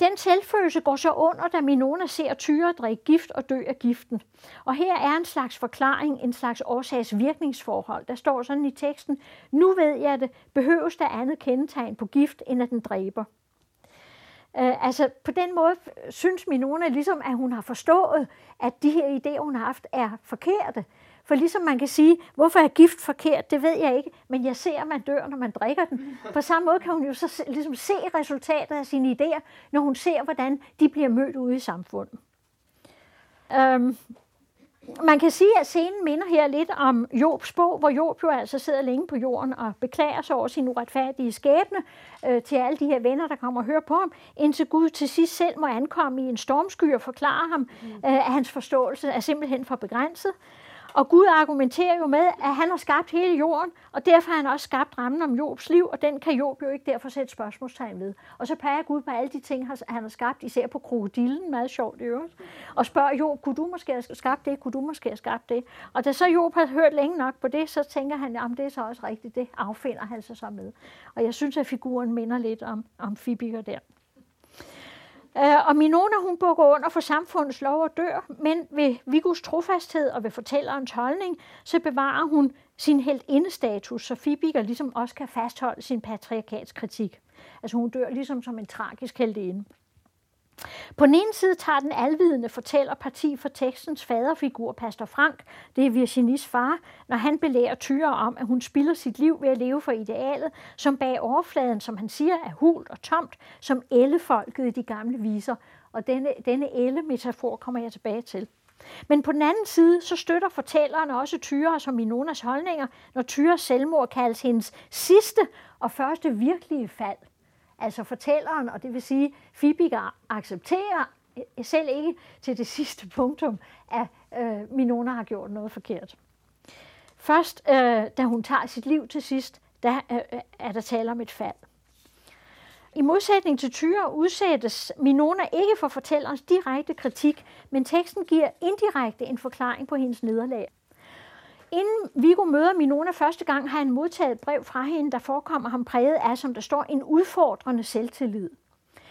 Den selvfølelse går så under, da Minona ser Tyre drikke gift og dø af giften. Og her er en slags forklaring, en slags årsags-virkningsforhold. Der står sådan i teksten, nu ved jeg det, behøves der andet kendetegn på gift, end at den dræber. Øh, altså på den måde synes Minona ligesom, at hun har forstået, at de her idéer, hun har haft, er forkerte. For ligesom man kan sige, hvorfor er gift forkert, det ved jeg ikke, men jeg ser, at man dør, når man drikker den. På samme måde kan hun jo så ligesom se resultatet af sine idéer, når hun ser, hvordan de bliver mødt ude i samfundet. Um, man kan sige, at scenen minder her lidt om Jobs bog, hvor Job jo altså sidder længe på jorden og beklager sig over sin uretfærdige skæbne øh, til alle de her venner, der kommer og hører på ham, indtil Gud til sidst selv må ankomme i en stormsky og forklare ham, øh, at hans forståelse er simpelthen for begrænset. Og Gud argumenterer jo med, at han har skabt hele jorden, og derfor har han også skabt rammen om Jobs liv, og den kan Job jo ikke derfor sætte spørgsmålstegn ved. Og så peger Gud på alle de ting, han har skabt, især på krokodillen, meget sjovt i øvrigt, og spørger Job, kunne du måske have skabt det, kunne du måske have skabt det? Og da så Job har hørt længe nok på det, så tænker han, om det er så også rigtigt, det affinder han sig så med. Og jeg synes, at figuren minder lidt om, om Fibiger der. Uh, og Minona hun bukker under for samfundets lov og dør, men ved Vigus trofasthed og ved fortællerens holdning, så bevarer hun sin helt indestatus, så Fibiger ligesom også kan fastholde sin patriarkatskritik. Altså hun dør ligesom som en tragisk heldinde. På den ene side tager den alvidende fortæller parti for tekstens faderfigur, Pastor Frank, det er Virginis far, når han belærer Tyre om, at hun spilder sit liv ved at leve for idealet, som bag overfladen, som han siger, er hult og tomt, som ellefolket i de gamle viser. Og denne, denne elle-metafor kommer jeg tilbage til. Men på den anden side, så støtter fortælleren også Tyre som Minonas holdninger, når Tyres selvmord kaldes hendes sidste og første virkelige fald. Altså fortælleren, og det vil sige, Fibiger accepterer eh, selv ikke til det sidste punktum, at øh, Minona har gjort noget forkert. Først, øh, da hun tager sit liv til sidst, der øh, er der tale om et fald. I modsætning til Tyre udsættes Minona ikke for fortællerens direkte kritik, men teksten giver indirekte en forklaring på hendes nederlag. Inden Viggo møder Minona første gang, har han modtaget et brev fra hende, der forekommer ham præget af, som der står, en udfordrende selvtillid.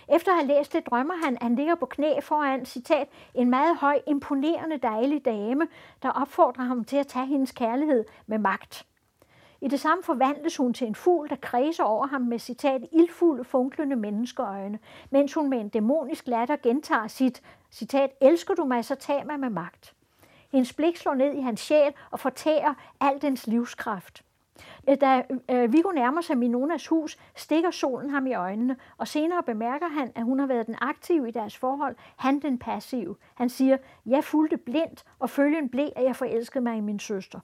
Efter at have læst det, drømmer han, at han ligger på knæ foran, citat, en meget høj, imponerende, dejlig dame, der opfordrer ham til at tage hendes kærlighed med magt. I det samme forvandles hun til en fugl, der kredser over ham med citat ildfulde, funklende menneskeøjne, mens hun med en dæmonisk latter gentager sit citat, elsker du mig, så tag mig med magt. Hendes blik slår ned i hans sjæl og fortærer al dens livskraft. Øh, da øh, Viggo nærmer sig Minonas hus, stikker solen ham i øjnene, og senere bemærker han, at hun har været den aktive i deres forhold, han den passive. Han siger, jeg fulgte blindt, og følgen blev, at jeg forelskede mig i min søster.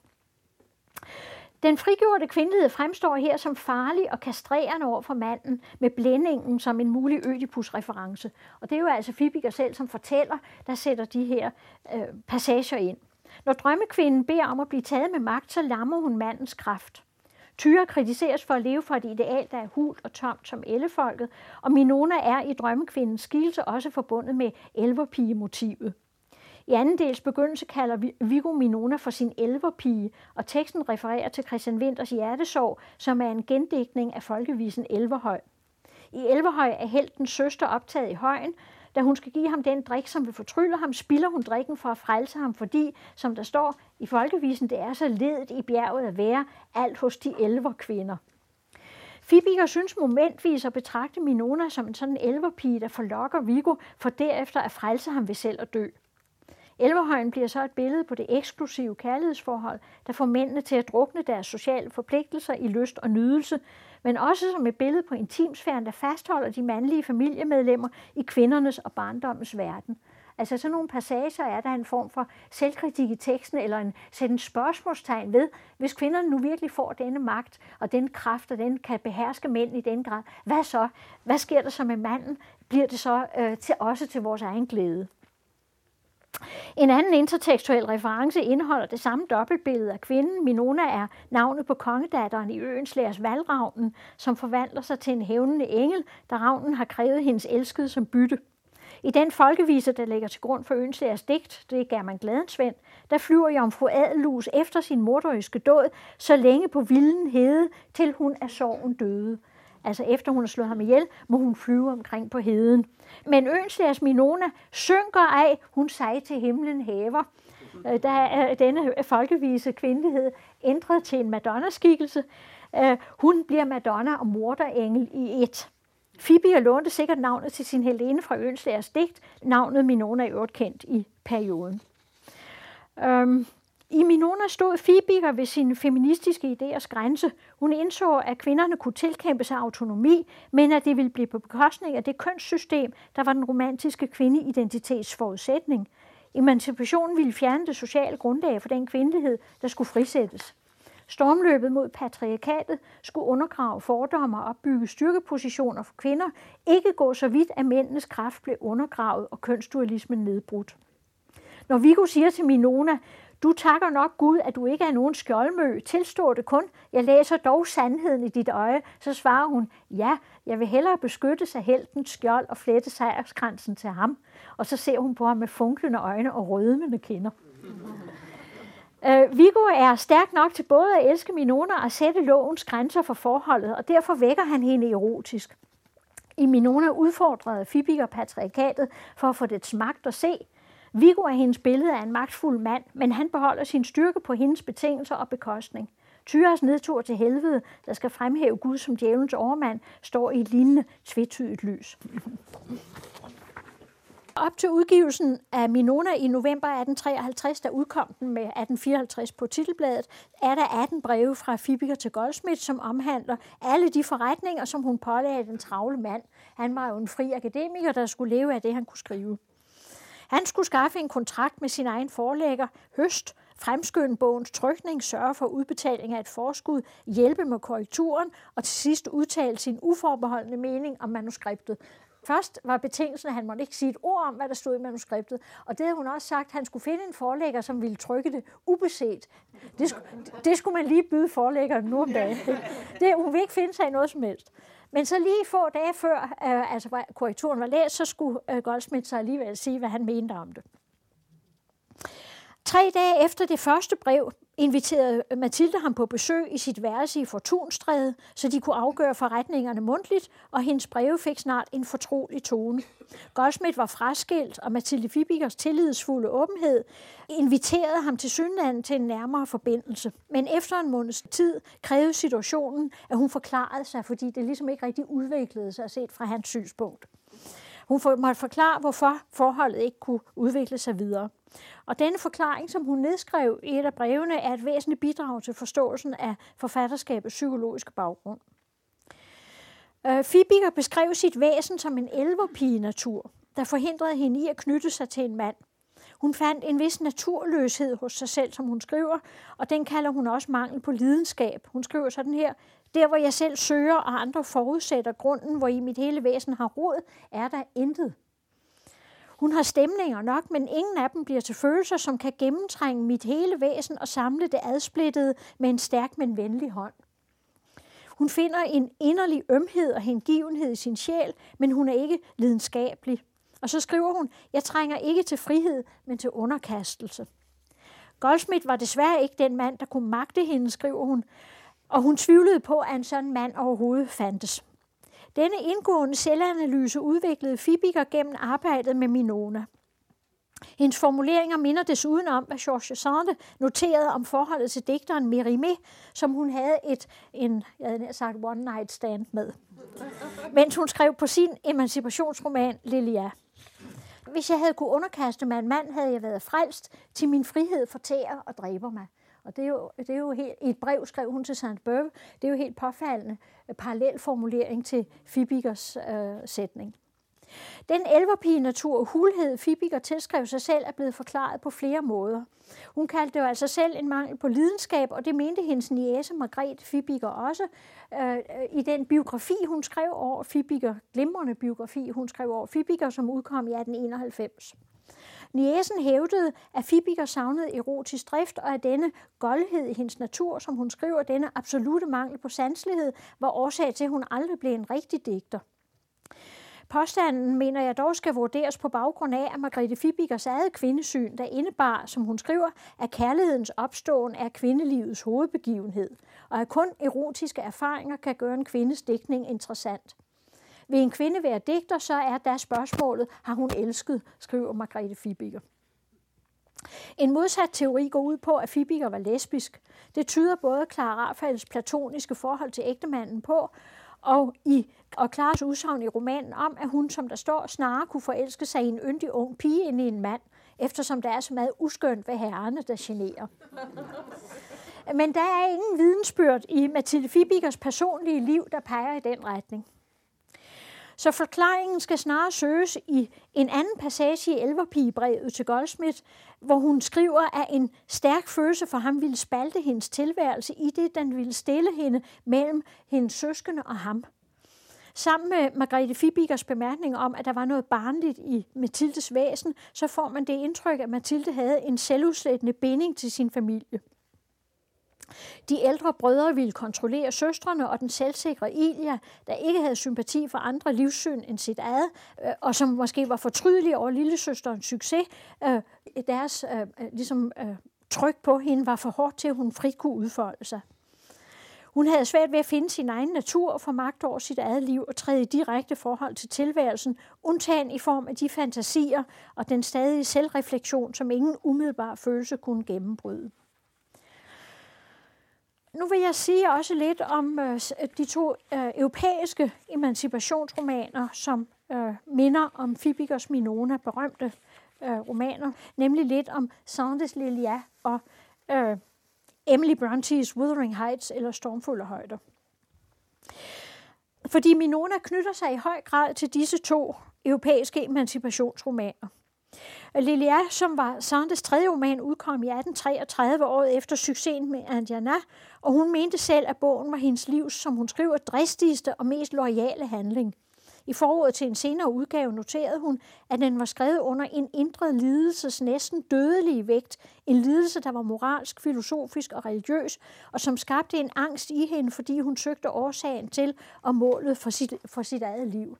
Den frigjorte kvindelighed fremstår her som farlig og kastrerende over for manden, med blændingen som en mulig Ødipus-reference. Og det er jo altså Fibiger selv, som fortæller, der sætter de her øh, passager ind. Når drømmekvinden beder om at blive taget med magt, så lammer hun mandens kraft. Tyre kritiseres for at leve for et ideal, der er hult og tomt som ellefolket, og Minona er i drømmekvindens skilse også forbundet med elverpige-motivet. I anden dels begyndelse kalder Viggo Minona for sin elverpige, og teksten refererer til Christian Winters hjertesorg, som er en gendækning af folkevisen Elverhøj. I Elverhøj er heltens søster optaget i højen, da hun skal give ham den drik, som vil fortrylle ham, spilder hun drikken for at frelse ham, fordi, som der står i folkevisen, det er så ledet i bjerget at være alt hos de elver kvinder. Fibiger synes momentvis at betragte Minona som en sådan elverpige, der forlokker Vigo, for derefter at frelse ham ved selv at dø. Elverhøjen bliver så et billede på det eksklusive kærlighedsforhold, der får mændene til at drukne deres sociale forpligtelser i lyst og nydelse, men også som et billede på intimsfæren, der fastholder de mandlige familiemedlemmer i kvindernes og barndommens verden. Altså sådan nogle passager er der en form for selvkritik i teksten, eller en, sætte en spørgsmålstegn ved, hvis kvinderne nu virkelig får denne magt og den kraft, og den kan beherske mænd i den grad, hvad så? Hvad sker der så med manden? Bliver det så øh, til, også til vores egen glæde? En anden intertekstuel reference indeholder det samme dobbeltbillede af kvinden. Minona er navnet på kongedatteren i øens lærs valgravnen, som forvandler sig til en hævnende engel, da ravnen har krævet hendes elskede som bytte. I den folkevise, der ligger til grund for Ønslægers digt, det er man Gladensvend, der flyver jomfru Adellus efter sin morderiske død, så længe på vilden hede, til hun er sorgen døde. Altså efter hun har slået ham ihjel, må hun flyve omkring på heden. Men Ønslægers Minona synker af, hun sig til himlen hæver. Øh, da der er denne øh, folkevise kvindelighed ændret til en Madonna-skikkelse. Hun bliver Madonna og morderengel i et. Fibier lånte sikkert navnet til sin Helene fra Ønslægers digt. Navnet Minona er øvrigt kendt i perioden. Øhm, i Minona stod Fibiger ved sine feministiske idéers grænse. Hun indså, at kvinderne kunne tilkæmpe sig autonomi, men at det ville blive på bekostning af det kønssystem, der var den romantiske kvindeidentitets forudsætning. Emancipationen ville fjerne det sociale grundlag for den kvindelighed, der skulle frisættes. Stormløbet mod patriarkatet skulle undergrave fordomme og opbygge styrkepositioner for kvinder, ikke gå så vidt, at mændenes kraft blev undergravet og kønsdualismen nedbrudt. Når Vigo siger til Minona, du takker nok Gud, at du ikke er nogen skjoldmø. Tilstår det kun. Jeg læser dog sandheden i dit øje. Så svarer hun, ja, jeg vil hellere beskytte sig heltens skjold og flette sejrskransen til ham. Og så ser hun på ham med funklende øjne og rødmende kinder. Uh, Viggo er stærk nok til både at elske Minona og sætte lovens grænser for forholdet, og derfor vækker han hende erotisk. I Minona udfordrede Fibiger patriarkatet for at få det magt at se, Viggo er hendes billede af en magtfuld mand, men han beholder sin styrke på hendes betingelser og bekostning. Tyres nedtur til helvede, der skal fremhæve Gud som djævelens overmand, står i et lignende tvetydigt lys. Op til udgivelsen af Minona i november 1853, der udkom den med 1854 på titelbladet, er der 18 breve fra Fibiker til Goldsmith, som omhandler alle de forretninger, som hun pålagde den travle mand. Han var jo en fri akademiker, der skulle leve af det, han kunne skrive. Han skulle skaffe en kontrakt med sin egen forlægger, Høst, fremskynde bogens trykning, sørge for udbetaling af et forskud, hjælpe med korrekturen og til sidst udtale sin uforbeholdende mening om manuskriptet. Først var betingelsen, at han måtte ikke sige et ord om, hvad der stod i manuskriptet. Og det havde hun også sagt, at han skulle finde en forlægger, som ville trykke det ubeset. Det, det skulle man lige byde forlæggeren nu om dagen. Det, hun ville ikke finde sig i noget som helst. Men så lige få dage før, øh, altså korrekturen var læst, så skulle øh, Goldsmith så alligevel sige, hvad han mente om det. Tre dage efter det første brev inviterede øh, Mathilde ham på besøg i sit værelse i Fortunstræde, så de kunne afgøre forretningerne mundtligt, og hendes breve fik snart en fortrolig tone. Goldsmith var fraskilt, og Mathilde Fibikers tillidsfulde åbenhed inviterede ham til synlanden til en nærmere forbindelse. Men efter en måneds tid krævede situationen, at hun forklarede sig, fordi det ligesom ikke rigtig udviklede sig set fra hans synspunkt. Hun måtte forklare, hvorfor forholdet ikke kunne udvikle sig videre. Og denne forklaring, som hun nedskrev i et af brevene, er et væsentligt bidrag til forståelsen af forfatterskabets psykologiske baggrund. Øh, Fibiger beskrev sit væsen som en elverpige-natur, der forhindrede hende i at knytte sig til en mand. Hun fandt en vis naturløshed hos sig selv, som hun skriver, og den kalder hun også mangel på lidenskab. Hun skriver sådan her, der hvor jeg selv søger, og andre forudsætter grunden, hvor i mit hele væsen har råd, er der intet. Hun har stemninger nok, men ingen af dem bliver til følelser, som kan gennemtrænge mit hele væsen og samle det adsplittede med en stærk, men venlig hånd. Hun finder en inderlig ømhed og hengivenhed i sin sjæl, men hun er ikke lidenskabelig. Og så skriver hun, jeg trænger ikke til frihed, men til underkastelse. Goldsmith var desværre ikke den mand, der kunne magte hende, skriver hun, og hun tvivlede på, at en sådan mand overhovedet fandtes. Denne indgående selvanalyse udviklede Fibiger gennem arbejdet med Minona. Hendes formuleringer minder desuden om, hvad Georges Sande noterede om forholdet til digteren Mérimée, som hun havde et, en, jeg havde sagt, one night stand med, mens hun skrev på sin emancipationsroman Lilia. Hvis jeg havde kunne underkaste mig en mand, havde jeg været frelst til min frihed fortærer og dræber mig. Og det er jo, det er jo helt, i et brev skrev hun til St. Beuve, det er jo helt påfaldende øh, parallel formulering til Fibikers øh, sætning. Den elverpige-natur og hulhed, Fibiger tilskrev sig selv, er blevet forklaret på flere måder. Hun kaldte det jo altså selv en mangel på lidenskab, og det mente hendes niece Margrethe Fibiger også øh, øh i den biografi, hun skrev over Fibiger, glimrende biografi, hun skrev over Fibiger, som udkom i 1891. Niesen hævdede, at Fibiger savnede erotisk drift, og at denne goldhed i hendes natur, som hun skriver, denne absolute mangel på sanselighed, var årsag til, at hun aldrig blev en rigtig digter. Påstanden mener jeg dog skal vurderes på baggrund af, at Margrethe Fibikers eget kvindesyn, der indebar, som hun skriver, at kærlighedens opståen er kvindelivets hovedbegivenhed, og at kun erotiske erfaringer kan gøre en kvindes dækning interessant. Vil en kvinde være digter, så er der spørgsmålet, har hun elsket, skriver Margrethe Fibiger. En modsat teori går ud på, at Fibiger var lesbisk. Det tyder både Clara Rafaels platoniske forhold til ægtemanden på, og, i, og Klares udsagn i romanen om, at hun, som der står, snarere kunne forelske sig i en yndig ung pige end i en mand, eftersom der er så meget uskønt ved herrerne, der generer. Men der er ingen vidensbyrd i Mathilde Fibikers personlige liv, der peger i den retning. Så forklaringen skal snarere søges i en anden passage i Elverpigebrevet til Goldsmith, hvor hun skriver, at en stærk følelse for ham ville spalte hendes tilværelse i det, den ville stille hende mellem hendes søskende og ham. Sammen med Margrethe Fibikers bemærkning om, at der var noget barnligt i Mathildes væsen, så får man det indtryk, at Mathilde havde en selvudslættende binding til sin familie. De ældre brødre ville kontrollere søstrene, og den selvsikre Ilja, der ikke havde sympati for andre livssyn end sit eget, øh, og som måske var fortrydelig over lillesøsterens succes, øh, deres øh, ligesom, tryk på hende var for hårdt til, at hun frit kunne udfolde sig. Hun havde svært ved at finde sin egen natur og få magt over sit eget liv og træde i direkte forhold til tilværelsen, undtagen i form af de fantasier og den stadige selvreflektion, som ingen umiddelbar følelse kunne gennembryde. Nu vil jeg sige også lidt om øh, øh, de to øh, europæiske emancipationsromaner, som øh, minder om Fibikers Minona, berømte øh, romaner, nemlig lidt om Sandes Lilia og øh, Emily Brontes Wuthering Heights eller Stormfulde Højder. Fordi Minona knytter sig i høj grad til disse to europæiske emancipationsromaner. Lilia, som var Sandes tredje roman, udkom i 1833 året efter succesen med Indiana, og hun mente selv, at bogen var hendes livs, som hun skriver, dristigste og mest loyale handling. I forordet til en senere udgave noterede hun, at den var skrevet under en indre lidelses næsten dødelige vægt. En lidelse, der var moralsk, filosofisk og religiøs, og som skabte en angst i hende, fordi hun søgte årsagen til og målet for sit, for sit eget liv.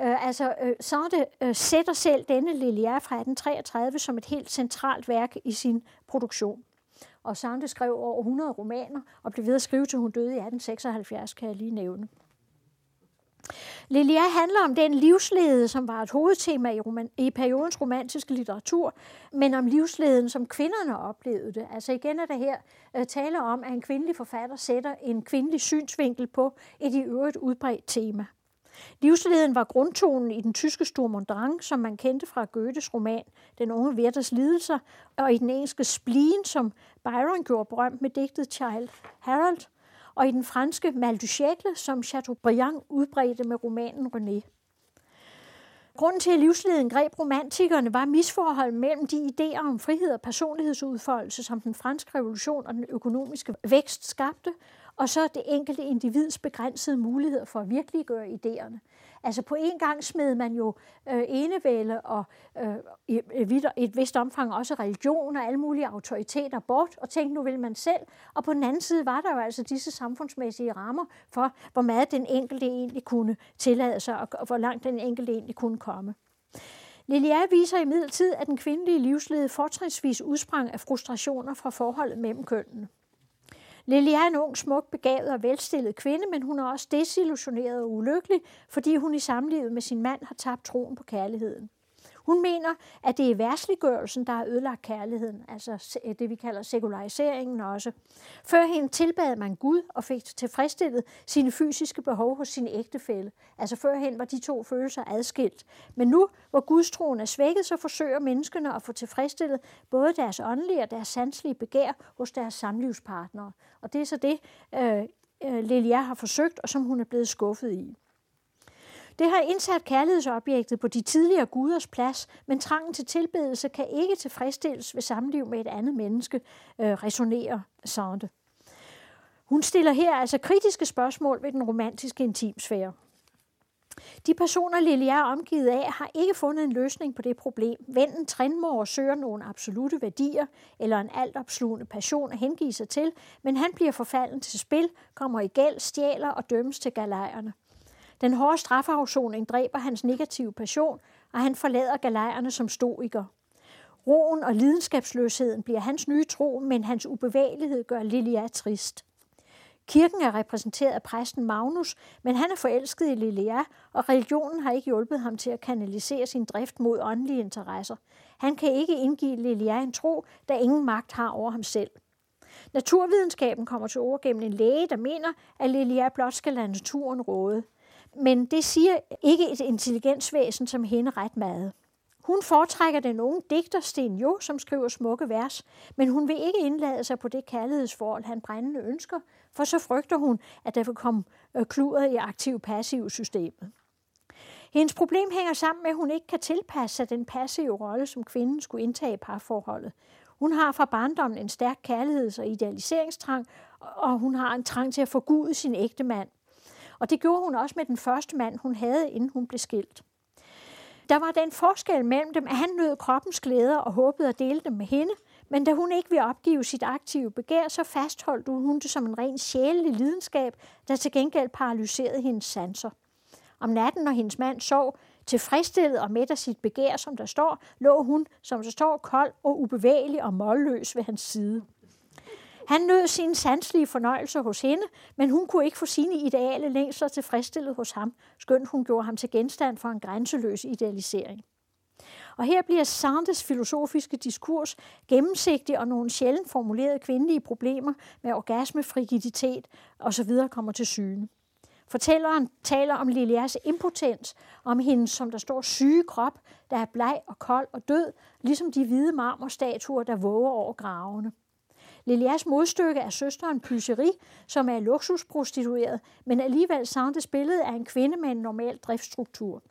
Øh, altså, øh, Sarte øh, sætter selv denne Lilière fra 1833 som et helt centralt værk i sin produktion. Og Sande skrev over 100 romaner og blev ved at skrive til hun døde i 1876, kan jeg lige nævne. Lilia handler om den livslede, som var et hovedtema i, roman, i periodens romantiske litteratur, men om livsleden, som kvinderne oplevede det. Altså igen er der her uh, tale om, at en kvindelig forfatter sætter en kvindelig synsvinkel på et i øvrigt udbredt tema. Livsleden var grundtonen i den tyske Sturm und Drang, som man kendte fra Goethes roman Den unge Werthers lidelser, og i den engelske Spleen, som Byron gjorde berømt med digtet Child Harold, og i den franske Mal du Siècle, som Chateaubriand udbredte med romanen René. Grunden til, at livsleden greb romantikerne, var misforhold mellem de idéer om frihed og personlighedsudfoldelse, som den franske revolution og den økonomiske vækst skabte, og så det enkelte individs begrænsede muligheder for at virkeliggøre idéerne. Altså på en gang smed man jo øh, enevælde og øh, i et vist omfang også religion og alle mulige autoriteter bort, og tænkte, nu vil man selv. Og på den anden side var der jo altså disse samfundsmæssige rammer for, hvor meget den enkelte egentlig kunne tillade sig, og hvor langt den enkelte egentlig kunne komme. Lilia viser imidlertid, at den kvindelige livslede fortrinsvis udsprang af frustrationer fra forholdet mellem kønnene. Lily er en ung, smuk, begavet og velstillet kvinde, men hun er også desillusioneret og ulykkelig, fordi hun i samlivet med sin mand har tabt troen på kærligheden. Hun mener, at det er værsliggørelsen, der har ødelagt kærligheden, altså det vi kalder sekulariseringen også. Før hende tilbad man Gud og fik tilfredsstillet sine fysiske behov hos sin ægtefælle. Altså førhen var de to følelser adskilt. Men nu, hvor gudstroen er svækket, så forsøger menneskene at få tilfredsstillet både deres åndelige og deres sanselige begær hos deres samlivspartnere. Og det er så det, øh, øh Lilia har forsøgt, og som hun er blevet skuffet i. Det har indsat kærlighedsobjektet på de tidligere guders plads, men trangen til tilbedelse kan ikke tilfredsstilles ved samliv med et andet menneske, øh, resonerer Sande. Hun stiller her altså kritiske spørgsmål ved den romantiske intimsfære. De personer, Lily er omgivet af, har ikke fundet en løsning på det problem. Vennen Trinmor søger nogle absolute værdier eller en altopslugende passion at hengive sig til, men han bliver forfalden til spil, kommer i gæld, stjæler og dømmes til galejerne. Den hårde strafafsoning dræber hans negative passion, og han forlader galejerne som stoiker. Roen og lidenskabsløsheden bliver hans nye tro, men hans ubevægelighed gør Lilia trist. Kirken er repræsenteret af præsten Magnus, men han er forelsket i Lilia, og religionen har ikke hjulpet ham til at kanalisere sin drift mod åndelige interesser. Han kan ikke indgive Lilia en tro, da ingen magt har over ham selv. Naturvidenskaben kommer til ord gennem en læge, der mener, at Lilia blot skal lade naturen råde men det siger ikke et intelligensvæsen som hende ret meget. Hun foretrækker den unge digter Sten Jo, som skriver smukke vers, men hun vil ikke indlade sig på det kærlighedsforhold, han brændende ønsker, for så frygter hun, at der vil komme øh, kludret i aktiv-passiv systemet. Hendes problem hænger sammen med, at hun ikke kan tilpasse sig den passive rolle, som kvinden skulle indtage i parforholdet. Hun har fra barndommen en stærk kærligheds- og idealiseringstrang, og hun har en trang til at forgude sin ægte mand. Og det gjorde hun også med den første mand, hun havde, inden hun blev skilt. Der var den forskel mellem dem, at han nød kroppens glæder og håbede at dele dem med hende, men da hun ikke ville opgive sit aktive begær, så fastholdt hun det som en ren sjælelig lidenskab, der til gengæld paralyserede hendes sanser. Om natten, når hendes mand sov, tilfredsstillet og midt af sit begær, som der står, lå hun, som der står, kold og ubevægelig og målløs ved hans side. Han nød sine sanselige fornøjelser hos hende, men hun kunne ikke få sine ideale længsler tilfredsstillet hos ham, skønt hun gjorde ham til genstand for en grænseløs idealisering. Og her bliver Sandes filosofiske diskurs gennemsigtig, og nogle sjældent formulerede kvindelige problemer med orgasme, frigiditet osv. kommer til syne. Fortælleren taler om Lilias impotens, om hendes, som der står, syge krop, der er bleg og kold og død, ligesom de hvide marmorstatuer, der våger over gravene. Lilias modstykke er søsteren Pyseri, som er luksusprostitueret, men alligevel Sandes billede af en kvinde med en normal driftsstruktur.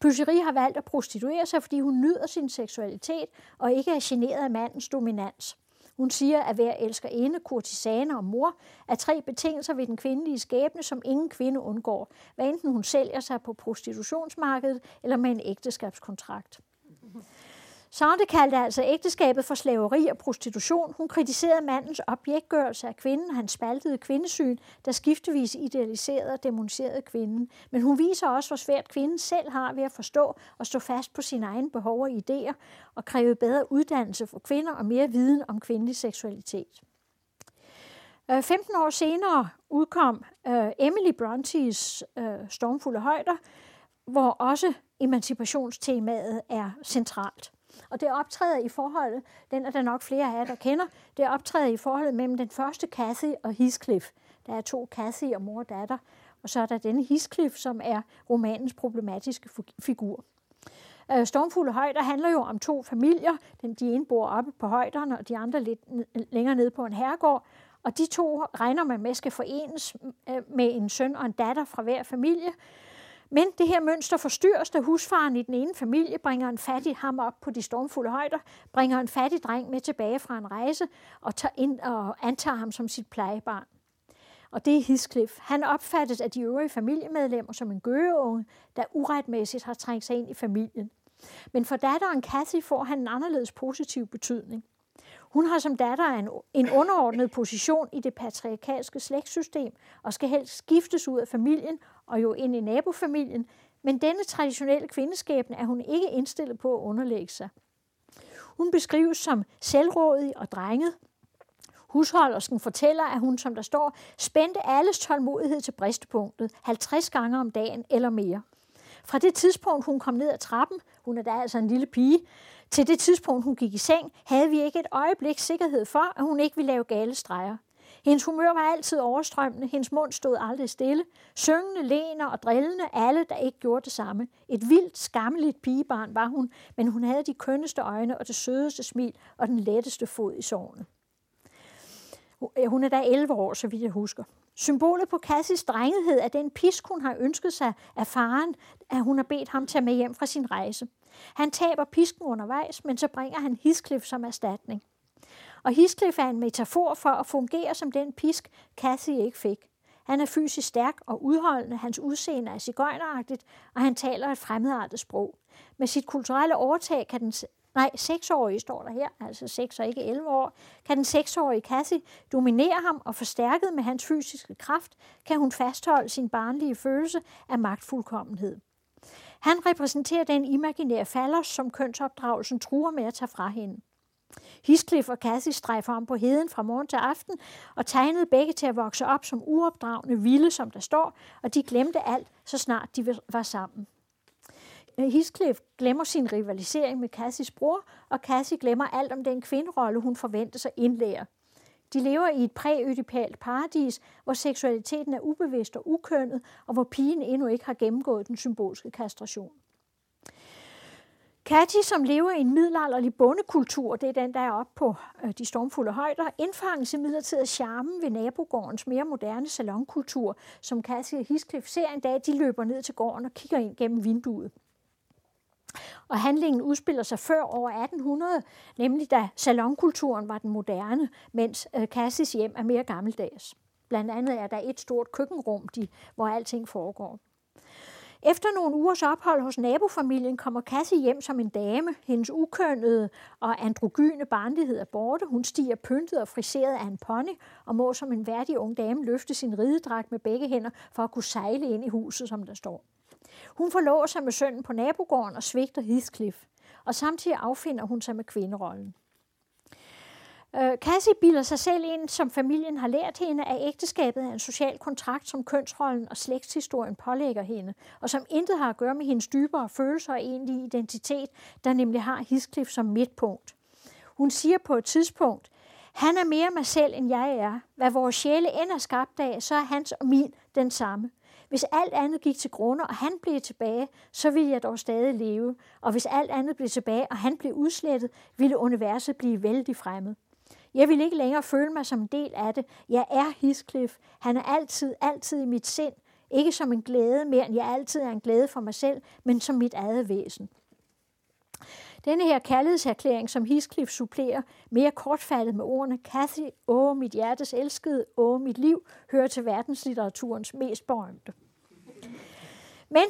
Pyseri har valgt at prostituere sig, fordi hun nyder sin seksualitet og ikke er generet af mandens dominans. Hun siger, at hver elskerinde, kurtisane og mor er tre betingelser ved den kvindelige skæbne, som ingen kvinde undgår, hvad enten hun sælger sig på prostitutionsmarkedet eller med en ægteskabskontrakt. Sande kaldte altså ægteskabet for slaveri og prostitution. Hun kritiserede mandens objektgørelse af kvinden, hans spaltede kvindesyn, der skiftevis idealiserede og demoniserede kvinden. Men hun viser også, hvor svært kvinden selv har ved at forstå og stå fast på sine egne behov og idéer, og kræve bedre uddannelse for kvinder og mere viden om kvindelig seksualitet. Øh, 15 år senere udkom øh, Emily Brontes øh, Stormfulde Højder, hvor også emancipationstemaet er centralt. Og det optræder i forholdet, den er der nok flere af jer, der kender, det optræder i forholdet mellem den første Cassie og Heathcliff. Der er to Cassie og mor og datter, og så er der denne Heathcliff, som er romanens problematiske figur. Øh, Stormfulde højder handler jo om to familier. Den, de ene bor oppe på højderne, og de andre lidt længere nede på en herregård. Og de to regner man med skal forenes øh, med en søn og en datter fra hver familie. Men det her mønster forstyrres, da husfaren i den ene familie bringer en fattig ham op på de stormfulde højder, bringer en fattig dreng med tilbage fra en rejse og, tager ind og antager ham som sit plejebarn. Og det er Heathcliff. Han opfattes af de øvrige familiemedlemmer som en gøgeunge, der uretmæssigt har trængt sig ind i familien. Men for datteren Cathy får han en anderledes positiv betydning. Hun har som datter en, en underordnet position i det patriarkalske slægtssystem og skal helst skiftes ud af familien og jo ind i nabofamilien, men denne traditionelle kvindeskæbne er hun ikke indstillet på at underlægge sig. Hun beskrives som selvrådig og drenget. Husholdersken fortæller, at hun, som der står, spændte alles tålmodighed til bristepunktet 50 gange om dagen eller mere. Fra det tidspunkt, hun kom ned ad trappen, hun er da altså en lille pige, til det tidspunkt, hun gik i seng, havde vi ikke et øjeblik sikkerhed for, at hun ikke ville lave gale streger. Hendes humør var altid overstrømmende, hendes mund stod aldrig stille. Syngende, lener og drillende, alle, der ikke gjorde det samme. Et vildt, skammeligt pigebarn var hun, men hun havde de kønneste øjne og det sødeste smil og den letteste fod i sovnet. Hun er da 11 år, så vidt jeg husker. Symbolet på Cassis drengethed er den pisk, hun har ønsket sig af faren, at hun har bedt ham tage med hjem fra sin rejse. Han taber pisken undervejs, men så bringer han Heathcliff som erstatning. Og Heathcliff er en metafor for at fungere som den pisk, Cassie ikke fik. Han er fysisk stærk og udholdende, hans udseende er cigøjneragtigt, og han taler et fremmedartet sprog. Med sit kulturelle overtag kan den nej, 6-årige står der her, altså 6 og ikke 11 år, kan den 6-årige Cassie dominere ham, og forstærket med hans fysiske kraft, kan hun fastholde sin barnlige følelse af magtfuldkommenhed. Han repræsenterer den imaginære falder, som kønsopdragelsen truer med at tage fra hende. Hiscliff og Cassie strejfer om på heden fra morgen til aften og tegnede begge til at vokse op som uopdragende vilde, som der står, og de glemte alt, så snart de var sammen. Øh, Heathcliff glemmer sin rivalisering med Cassis bror, og Cassie glemmer alt om den kvinderolle, hun forventer sig indlære. De lever i et præødipalt paradis, hvor seksualiteten er ubevidst og ukønnet, og hvor pigen endnu ikke har gennemgået den symbolske kastration. Kati, som lever i en middelalderlig bondekultur, det er den, der er oppe på øh, de stormfulde højder, indfanges imidlertid af charmen ved nabogårdens mere moderne salonkultur, som Cassie og Heathcliff ser en dag, de løber ned til gården og kigger ind gennem vinduet. Og handlingen udspiller sig før år 1800, nemlig da salonkulturen var den moderne, mens øh, Cassis hjem er mere gammeldags. Blandt andet er der et stort køkkenrum, de, hvor alting foregår. Efter nogle ugers ophold hos nabofamilien kommer Cassie hjem som en dame. Hendes ukønnede og androgyne barnlighed er borte. Hun stiger pyntet og friseret af en pony og må som en værdig ung dame løfte sin ridedragt med begge hænder for at kunne sejle ind i huset, som der står. Hun forlover sig med sønnen på nabogården og svigter Heathcliff, og samtidig affinder hun sig med kvinderollen. Øh, Cassie bilder sig selv ind, som familien har lært hende, at ægteskabet er en social kontrakt, som kønsrollen og slægtshistorien pålægger hende, og som intet har at gøre med hendes dybere følelser og egentlige identitet, der nemlig har Heathcliff som midtpunkt. Hun siger på et tidspunkt, han er mere mig selv, end jeg er. Hvad vores sjæle end er skabt af, så er hans og min den samme. Hvis alt andet gik til grunde, og han blev tilbage, så ville jeg dog stadig leve. Og hvis alt andet blev tilbage, og han blev udslettet, ville universet blive vældig fremmed. Jeg vil ikke længere føle mig som en del af det. Jeg er Heathcliff. Han er altid, altid i mit sind. Ikke som en glæde mere, end jeg altid er en glæde for mig selv, men som mit eget væsen. Denne her kærlighedserklæring, som Heathcliff supplerer mere kortfattet med ordene Kathy, åh mit hjertes elskede, åh mit liv, hører til verdenslitteraturens mest berømte. Men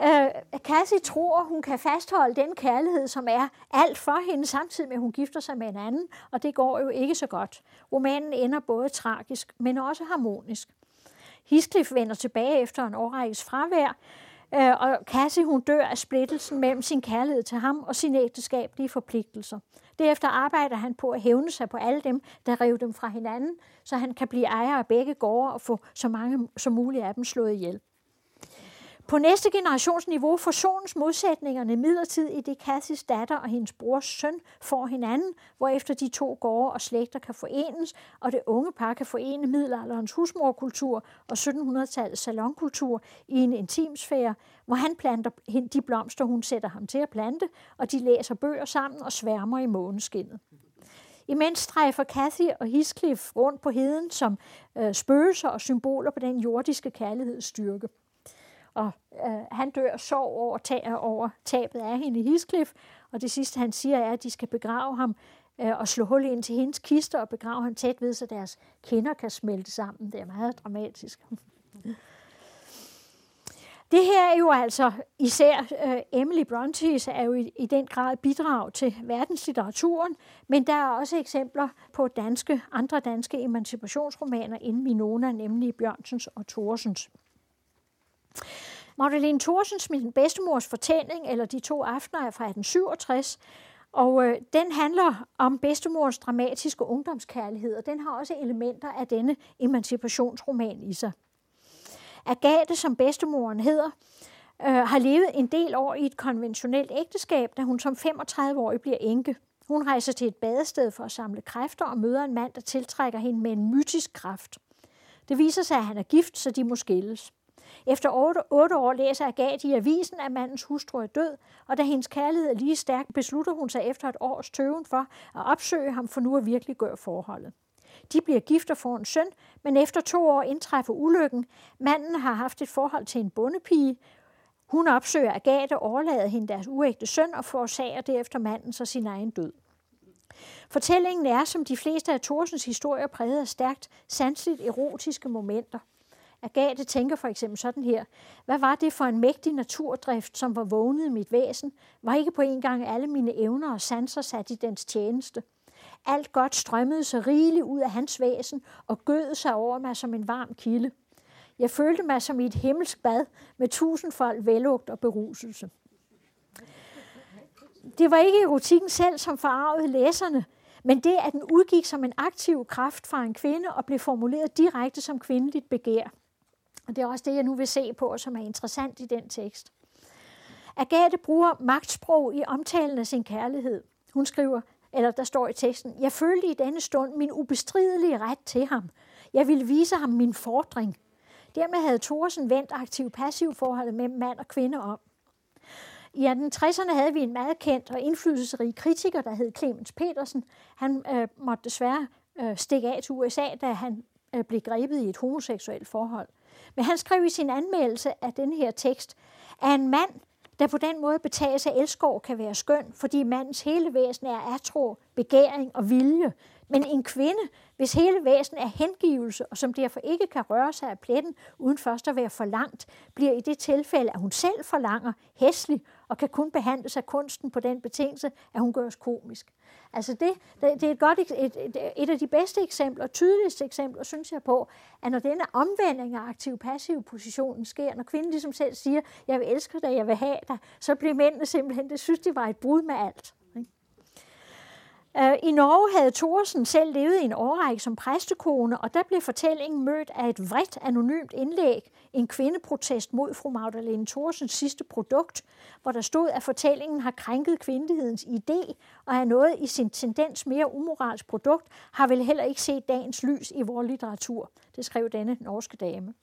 øh, Kathy tror, hun kan fastholde den kærlighed, som er alt for hende, samtidig med, at hun gifter sig med en anden, og det går jo ikke så godt. Romanen ender både tragisk, men også harmonisk. Heathcliff vender tilbage efter en årrækkes fravær, Øh, og Cassie hun dør af splittelsen mellem sin kærlighed til ham og sine ægteskabelige forpligtelser. Derefter arbejder han på at hævne sig på alle dem, der rev dem fra hinanden, så han kan blive ejer af begge gårde og få så mange som muligt af dem slået ihjel. På næste generationsniveau forsones modsætningerne midlertid i det Cathys datter og hendes brors søn får hinanden, hvorefter de to gårde og slægter kan forenes, og det unge par kan forene middelalderens husmorkultur og 1700-tallets salonkultur i en intimsfære, hvor han planter de blomster, hun sætter ham til at plante, og de læser bøger sammen og sværmer i måneskinnet. Imens strejfer Cathy og Heathcliff rundt på heden som øh, spøgelser og symboler på den jordiske kærligheds styrke og øh, han dør sorg over, tager over tabet af hende i Heathcliff, og det sidste han siger er, at de skal begrave ham øh, og slå hul ind til hendes kister og begrave ham tæt ved, så deres kinder kan smelte sammen. Det er meget dramatisk. Det her er jo altså især øh, Emily Bronte's er jo i, i den grad bidrag til verdenslitteraturen, men der er også eksempler på danske, andre danske emancipationsromaner inden Minona, nemlig Bjørnsens og Thorsens. Magdalene Thorsens Min bedstemors fortælling, eller De to aftener, er fra 1867, og øh, den handler om bedstemors dramatiske ungdomskærlighed, og den har også elementer af denne emancipationsroman i sig. Agathe, som bedstemoren hedder, øh, har levet en del år i et konventionelt ægteskab, da hun som 35-årig bliver enke. Hun rejser til et badested for at samle kræfter og møder en mand, der tiltrækker hende med en mytisk kraft. Det viser sig, at han er gift, så de må skilles. Efter otte, otte år læser Agathe i avisen, at mandens hustru er død, og da hendes kærlighed er lige stærk, beslutter hun sig efter et års tøven for at opsøge ham for nu at virkelig gøre forholdet. De bliver gift og får en søn, men efter to år indtræffer ulykken. Manden har haft et forhold til en bondepige. Hun opsøger Agathe og overlader hende deres uægte søn og forårsager derefter manden så sin egen død. Fortællingen er, som de fleste af Thorsens historier, præget af stærkt sanseligt erotiske momenter – Agathe tænker for eksempel sådan her. Hvad var det for en mægtig naturdrift, som var vågnet i mit væsen? Var ikke på en gang alle mine evner og sanser sat i dens tjeneste? Alt godt strømmede så rigeligt ud af hans væsen og gød sig over mig som en varm kilde. Jeg følte mig som i et himmelsk bad med tusindfold velugt og beruselse. Det var ikke erotikken selv, som forarvede læserne, men det, at den udgik som en aktiv kraft fra en kvinde og blev formuleret direkte som kvindeligt begær. Og det er også det, jeg nu vil se på, som er interessant i den tekst. Agathe bruger magtsprog i omtalen af sin kærlighed. Hun skriver, eller der står i teksten, jeg følte i denne stund min ubestridelige ret til ham. Jeg ville vise ham min fordring. Dermed havde Thorsen vendt aktiv-passiv forholdet mellem mand og kvinde om. I 1860'erne havde vi en meget kendt og indflydelsesrig kritiker, der hed Clemens Petersen. Han øh, måtte desværre øh, stikke af til USA, da han øh, blev grebet i et homoseksuelt forhold. Men han skrev i sin anmeldelse af den her tekst, at en mand, der på den måde betages af elskov, kan være skøn, fordi mandens hele væsen er atro, begæring og vilje. Men en kvinde, hvis hele væsen er hengivelse, og som derfor ikke kan røre sig af pletten, uden først at være forlangt, bliver i det tilfælde, at hun selv forlanger, hæslig, og kan kun behandles af kunsten på den betingelse, at hun gøres komisk. Altså det, det, det er et, godt, et, et, et af de bedste eksempler, tydeligste eksempler, synes jeg på, at når denne omvending af aktiv-passiv positionen sker, når kvinden ligesom selv siger, jeg vil elske dig, jeg vil have dig, så bliver mændene simpelthen, det synes de var et brud med alt. Øh, I Norge havde Thorsen selv levet i en årrække som præstekone, og der blev fortællingen mødt af et vredt anonymt indlæg, en kvindeprotest mod fru Magdalene Thorsens sidste produkt, hvor der stod, at fortællingen har krænket kvindelighedens idé, og er noget i sin tendens mere umoralsk produkt, har vel heller ikke set dagens lys i vores litteratur. Det skrev denne norske dame.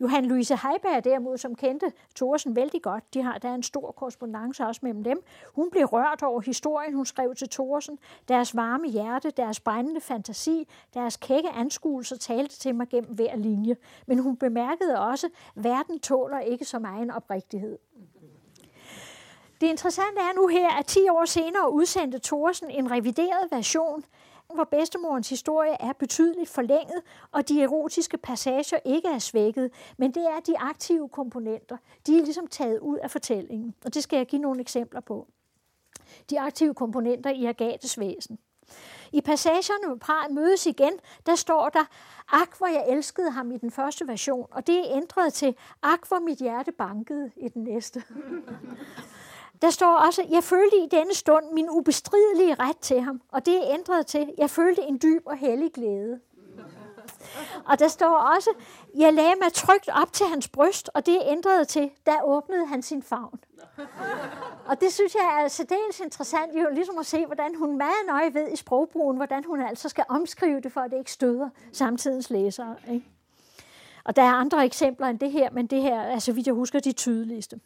Johan Louise Heiberg derimod, som kendte Thorsen vældig godt, de har, der er en stor korrespondence også mellem dem. Hun blev rørt over historien, hun skrev til Thorsen. Deres varme hjerte, deres brændende fantasi, deres kække anskuelser talte til mig gennem hver linje. Men hun bemærkede også, at verden tåler ikke så meget en oprigtighed. Det interessante er nu her, at 10 år senere udsendte Thorsen en revideret version, hvor bedstemorens historie er betydeligt forlænget, og de erotiske passager ikke er svækket, men det er de aktive komponenter. De er ligesom taget ud af fortællingen, og det skal jeg give nogle eksempler på. De aktive komponenter i Agates væsen. I passagerne, hvor parret mødes igen, der står der, ak, hvor jeg elskede ham i den første version, og det er ændret til, ak, hvor mit hjerte bankede i den næste. Der står også, jeg følte i denne stund min ubestridelige ret til ham, og det er ændret til, jeg følte en dyb og hellig glæde. Og der står også, jeg lagde mig trygt op til hans bryst, og det ændrede til, der åbnede han sin favn. Og det synes jeg er særdeles interessant, jo ligesom at se, hvordan hun meget nøje ved i sprogbrugen, hvordan hun altså skal omskrive det, for at det ikke støder samtidens læsere. Ikke? Og der er andre eksempler end det her, men det her er, så vidt jeg husker, de tydeligste.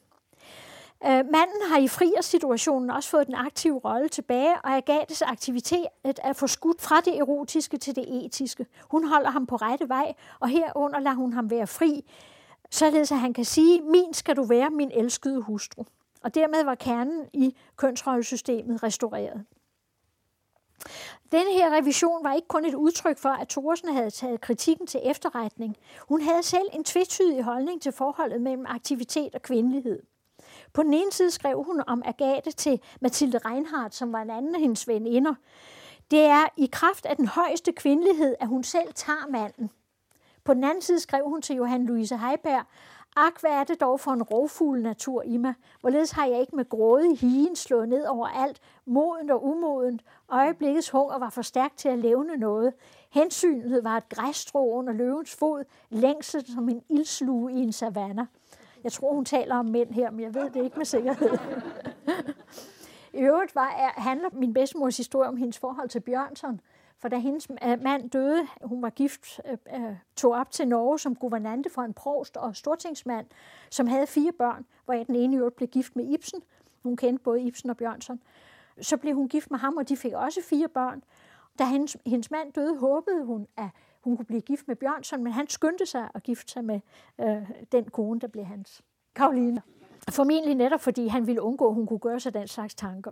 Øh, manden har i frier-situationen også fået den aktive rolle tilbage, og Agates aktivitet er forskudt fra det erotiske til det etiske. Hun holder ham på rette vej, og herunder lader hun ham være fri, således at han kan sige, min skal du være, min elskede hustru. Og dermed var kernen i kønsrollesystemet restaureret. Denne her revision var ikke kun et udtryk for, at Thorsen havde taget kritikken til efterretning. Hun havde selv en tvetydig holdning til forholdet mellem aktivitet og kvindelighed. På den ene side skrev hun om Agathe til Mathilde Reinhardt, som var en anden af hendes veninder. Det er i kraft af den højeste kvindelighed, at hun selv tager manden. På den anden side skrev hun til Johan Louise Heiberg, Ak, hvad er det dog for en rovfugl natur i mig? Hvorledes har jeg ikke med gråde higen slået ned over alt, modent og umodent. Øjeblikkets hunger var for stærkt til at levne noget. Hensynet var et græsstrå under løvens fod, længsel som en ildslue i en savanne. Jeg tror, hun taler om mænd her, men jeg ved det ikke med sikkerhed. I øvrigt var, er, handler min bedstemors historie om hendes forhold til Bjørnson. For da hendes mand døde, hun var gift, øh, øh, tog op til Norge som guvernante for en provst og stortingsmand, som havde fire børn, hvor den ene i øvrigt blev gift med Ibsen. Hun kendte både Ibsen og Bjørnson. Så blev hun gift med ham, og de fik også fire børn. Da hendes, hendes mand døde, håbede hun, at hun kunne blive gift med Bjørnson, men han skyndte sig at gifte sig med øh, den kone, der blev hans. Karoline. Formentlig netop, fordi han ville undgå, at hun kunne gøre sig den slags tanker.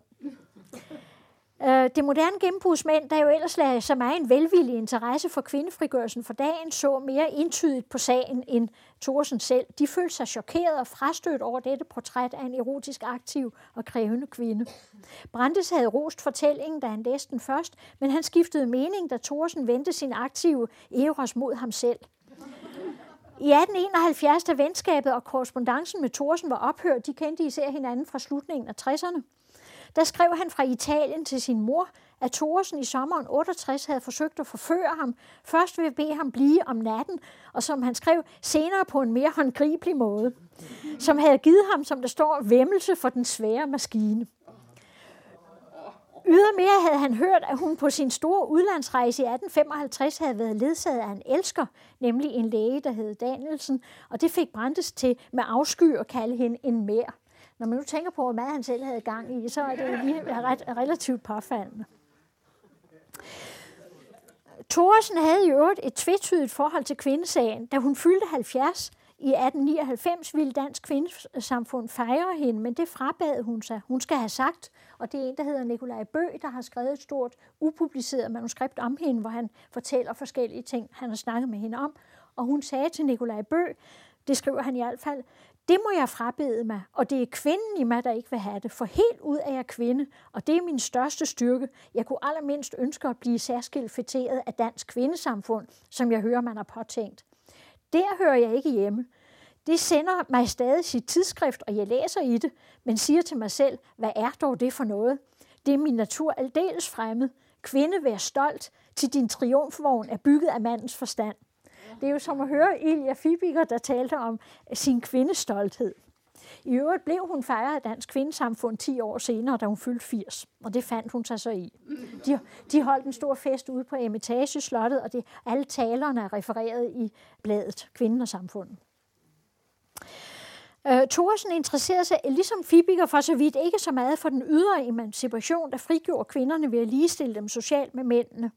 Øh, det moderne gennembrudsmænd, der jo ellers lagde så meget en velvillig interesse for kvindefrigørelsen for dagen, så mere entydigt på sagen end Thorsen selv. De følte sig chokeret og frastødt over dette portræt af en erotisk aktiv og krævende kvinde. Brandes havde rost fortællingen, da han læste den først, men han skiftede mening, da Thorsen vendte sin aktive eros mod ham selv. I 1871, da venskabet og korrespondancen med Thorsen var ophørt, de kendte især hinanden fra slutningen af 60'erne, der skrev han fra Italien til sin mor, at Thorsen i sommeren 68 havde forsøgt at forføre ham, først ved at bede ham blive om natten, og som han skrev senere på en mere håndgribelig måde, som havde givet ham, som der står, vemmelse for den svære maskine. Ydermere havde han hørt, at hun på sin store udlandsrejse i 1855 havde været ledsaget af en elsker, nemlig en læge, der hed Danielsen, og det fik Brandes til med afsky at kalde hende en mær. Når man nu tænker på, hvor meget han selv havde gang i, så er det lige ret, relativt påfaldende. Thorsen havde i øvrigt et tvetydigt forhold til kvindesagen. Da hun fyldte 70 i 1899, ville Dansk Kvindesamfund fejre hende, men det frabad hun sig. Hun skal have sagt, og det er en, der hedder Nikolaj Bø, der har skrevet et stort upubliceret manuskript om hende, hvor han fortæller forskellige ting, han har snakket med hende om. Og hun sagde til Nikolaj Bø, det skriver han i hvert fald, det må jeg frabede mig, og det er kvinden i mig, der ikke vil have det, for helt ud af jeg kvinde, og det er min største styrke. Jeg kunne allermindst ønske at blive særskilt fætteret af dansk kvindesamfund, som jeg hører, man har påtænkt. Der hører jeg ikke hjemme. Det sender mig stadig sit tidsskrift, og jeg læser i det, men siger til mig selv, hvad er dog det for noget? Det er min natur aldeles fremmed. Kvinde, vær stolt, til din triumfvogn er bygget af mandens forstand. Det er jo som at høre Ilja Fibiger, der talte om øh, sin kvindestolthed. I øvrigt blev hun fejret af Dansk Kvindesamfund 10 år senere, da hun fyldte 80, og det fandt hun sig så i. De, de holdt en stor fest ude på Emitageslottet, slottet og det, alle talerne er refereret i bladet Kvinden og Samfundet. Øh, Thorsen interesserede sig, ligesom Fibiger for så vidt, ikke så meget for den ydre emancipation, der frigjorde kvinderne ved at ligestille dem socialt med mændene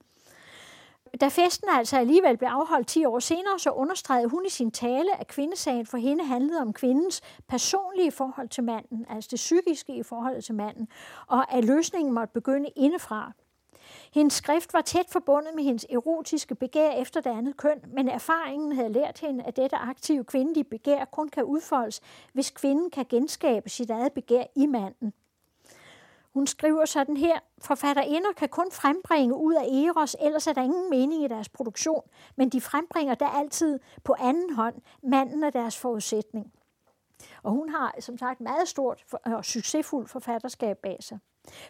da festen altså alligevel blev afholdt 10 år senere, så understregede hun i sin tale, at kvindesagen for hende handlede om kvindens personlige forhold til manden, altså det psykiske i forhold til manden, og at løsningen måtte begynde indefra. Hendes skrift var tæt forbundet med hendes erotiske begær efter det andet køn, men erfaringen havde lært hende, at dette aktive kvindelige begær kun kan udfoldes, hvis kvinden kan genskabe sit eget begær i manden. Hun skriver sådan her, forfatterinder kan kun frembringe ud af Eros, ellers er der ingen mening i deres produktion, men de frembringer der altid på anden hånd manden af deres forudsætning. Og hun har som sagt meget stort øh, og succesfuldt forfatterskab bag sig.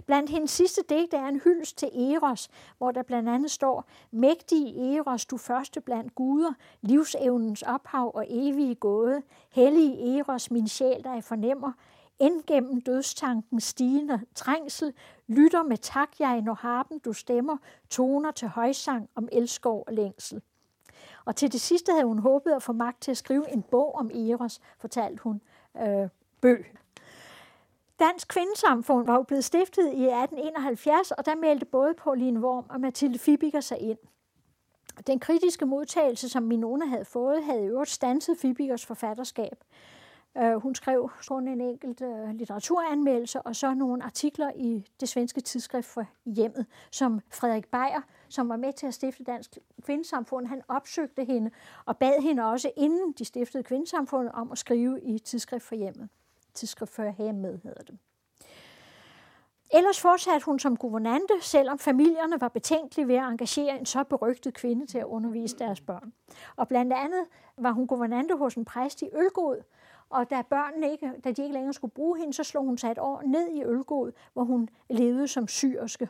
Blandt hendes sidste digte er en hyldest til Eros, hvor der blandt andet står, Mægtige Eros, du første blandt guder, livsevnens ophav og evige gåde, hellige Eros, min sjæl, der jeg fornemmer, end gennem dødstankens stigende trængsel, lytter med tak jeg, når harpen du stemmer, toner til højsang om elskov og længsel. Og til det sidste havde hun håbet at få magt til at skrive en bog om Eros, fortalte hun øh, Bø. Dansk Kvindesamfund var jo blevet stiftet i 1871, og der meldte både Pauline Worm og Mathilde Fibiger sig ind. Den kritiske modtagelse, som Minona havde fået, havde i øvrigt stanset Fibigers forfatterskab. Øh, hun skrev sådan en enkelt øh, litteraturanmeldelse og så nogle artikler i det svenske tidsskrift for hjemmet, som Frederik Beyer, som var med til at stifte Dansk Kvindesamfund, han opsøgte hende og bad hende også, inden de stiftede Kvindesamfundet, om at skrive i tidsskrift for hjemmet. Tidsskrift for hjemmet hedder det. Ellers fortsatte hun som guvernante, selvom familierne var betænkelige ved at engagere en så berygtet kvinde til at undervise deres børn. Og blandt andet var hun guvernante hos en præst i Ølgod, og da børnene ikke, da de ikke længere skulle bruge hende, så slog hun sig et år ned i Ølgod, hvor hun levede som syrske.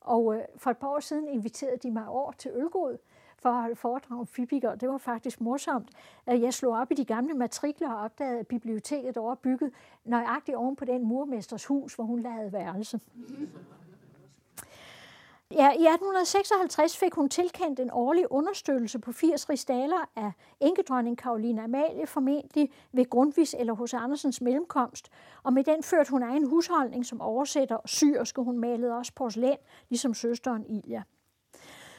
Og øh, for et par år siden inviterede de mig over til Ølgod for at holde foredrag om Fibiger. Det var faktisk morsomt. Jeg slog op i de gamle matrikler og opdagede, at biblioteket var bygget nøjagtigt oven på den murmesters hus, hvor hun lavede værelse. Ja, I 1856 fik hun tilkendt en årlig understøttelse på 80 ristaler af enkedronning Karoline Amalie, formentlig ved Grundvis eller hos Andersens mellemkomst, og med den førte hun egen husholdning som oversætter og syrske. Hun malede også porcelæn, ligesom søsteren Ilja.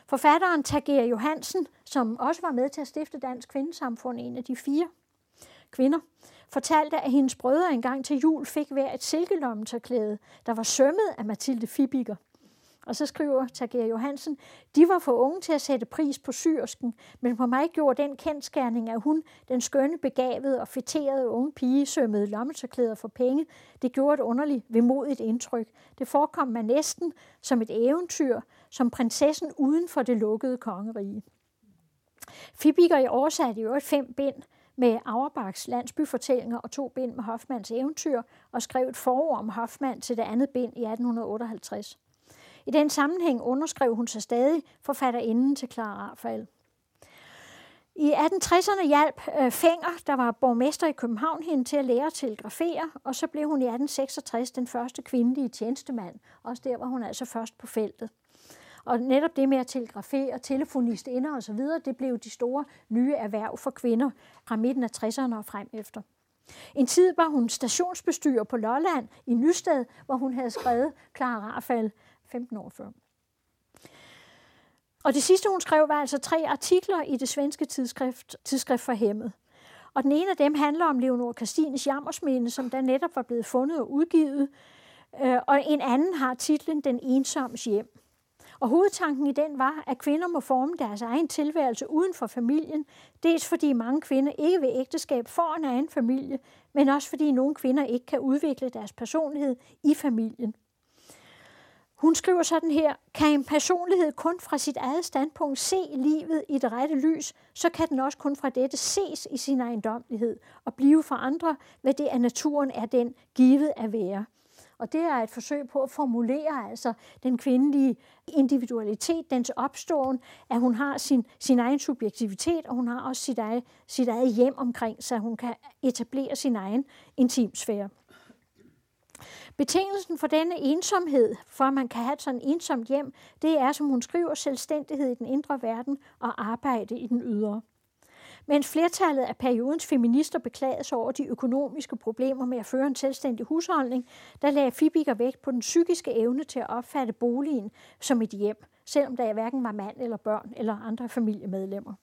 Forfatteren Tager Johansen, som også var med til at stifte Dansk Kvindesamfund, en af de fire kvinder, fortalte, at hendes brødre engang til jul fik hver et silkelommetørklæde, der var sømmet af Mathilde Fibiger. Og så skriver Tager Johansen, de var for unge til at sætte pris på syrsken, men på mig gjorde den kendskærning, at hun, den skønne, begavede og fætterede unge pige, sømmede lommetørklæder for penge. Det gjorde et underligt, vemodigt indtryk. Det forekom mig næsten som et eventyr, som prinsessen uden for det lukkede kongerige. Fibiger i oversatte i øvrigt fem bind med Auerbachs landsbyfortællinger og to bind med Hoffmanns eventyr, og skrev et forord om Hoffmann til det andet bind i 1858. I den sammenhæng underskrev hun sig stadig forfatterinden til Clara Rafael. I 1860'erne hjalp øh, Fenger, der var borgmester i København, hende til at lære at telegrafere, og så blev hun i 1866 den første kvindelige tjenestemand. Også der var hun altså først på feltet. Og netop det med at telegrafere, telefonist ind og så videre, det blev de store nye erhverv for kvinder fra midten af 60'erne og frem efter. En tid var hun stationsbestyrer på Lolland i Nysted, hvor hun havde skrevet Clara Rafael 15 år før. Og det sidste, hun skrev, var altså tre artikler i det svenske tidsskrift, tidsskrift for Hemmet. Og den ene af dem handler om Leonor Christines jammersminde, som der netop var blevet fundet og udgivet. Øh, og en anden har titlen Den ensoms hjem. Og hovedtanken i den var, at kvinder må forme deres egen tilværelse uden for familien, dels fordi mange kvinder ikke ved ægteskab får en egen familie, men også fordi nogle kvinder ikke kan udvikle deres personlighed i familien. Hun skriver sådan her, kan en personlighed kun fra sit eget standpunkt se livet i det rette lys, så kan den også kun fra dette ses i sin ejendomlighed og blive for andre, hvad det af naturen er den givet at være. Og det er et forsøg på at formulere altså den kvindelige individualitet, dens opståen, at hun har sin, sin egen subjektivitet, og hun har også sit eget, sit eget hjem omkring sig. Hun kan etablere sin egen intimsfære. Betingelsen for denne ensomhed, for at man kan have et ensomt hjem, det er, som hun skriver, selvstændighed i den indre verden og arbejde i den ydre. Mens flertallet af periodens feminister beklagede sig over de økonomiske problemer med at føre en selvstændig husholdning, der lagde Fibiger vægt på den psykiske evne til at opfatte boligen som et hjem, selvom der hverken var mand eller børn eller andre familiemedlemmer.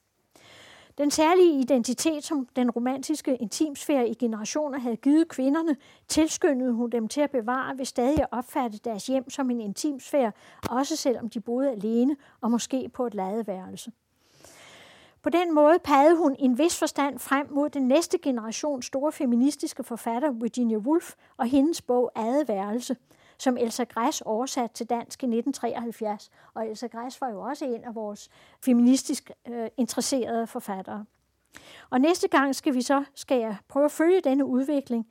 Den særlige identitet, som den romantiske intimsfære i generationer havde givet kvinderne, tilskyndede hun dem til at bevare ved stadig at opfatte deres hjem som en intimsfære, også selvom de boede alene og måske på et ladeværelse. På den måde pegede hun en vis forstand frem mod den næste generation store feministiske forfatter Virginia Woolf og hendes bog Adeværelse, som Elsa Græs oversat til dansk i 1973. Og Elsa Græs var jo også en af vores feministisk øh, interesserede forfattere. Og næste gang skal vi så skal jeg prøve at følge denne udvikling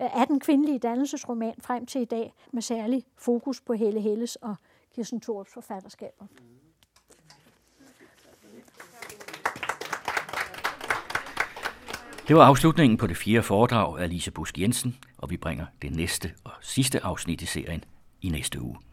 øh, af den kvindelige dannelsesroman frem til i dag, med særlig fokus på Helle Helles og Kirsten Thorups forfatterskaber. Det var afslutningen på det fjerde foredrag af Lise Busk Jensen, og vi bringer det næste og sidste afsnit i serien i næste uge.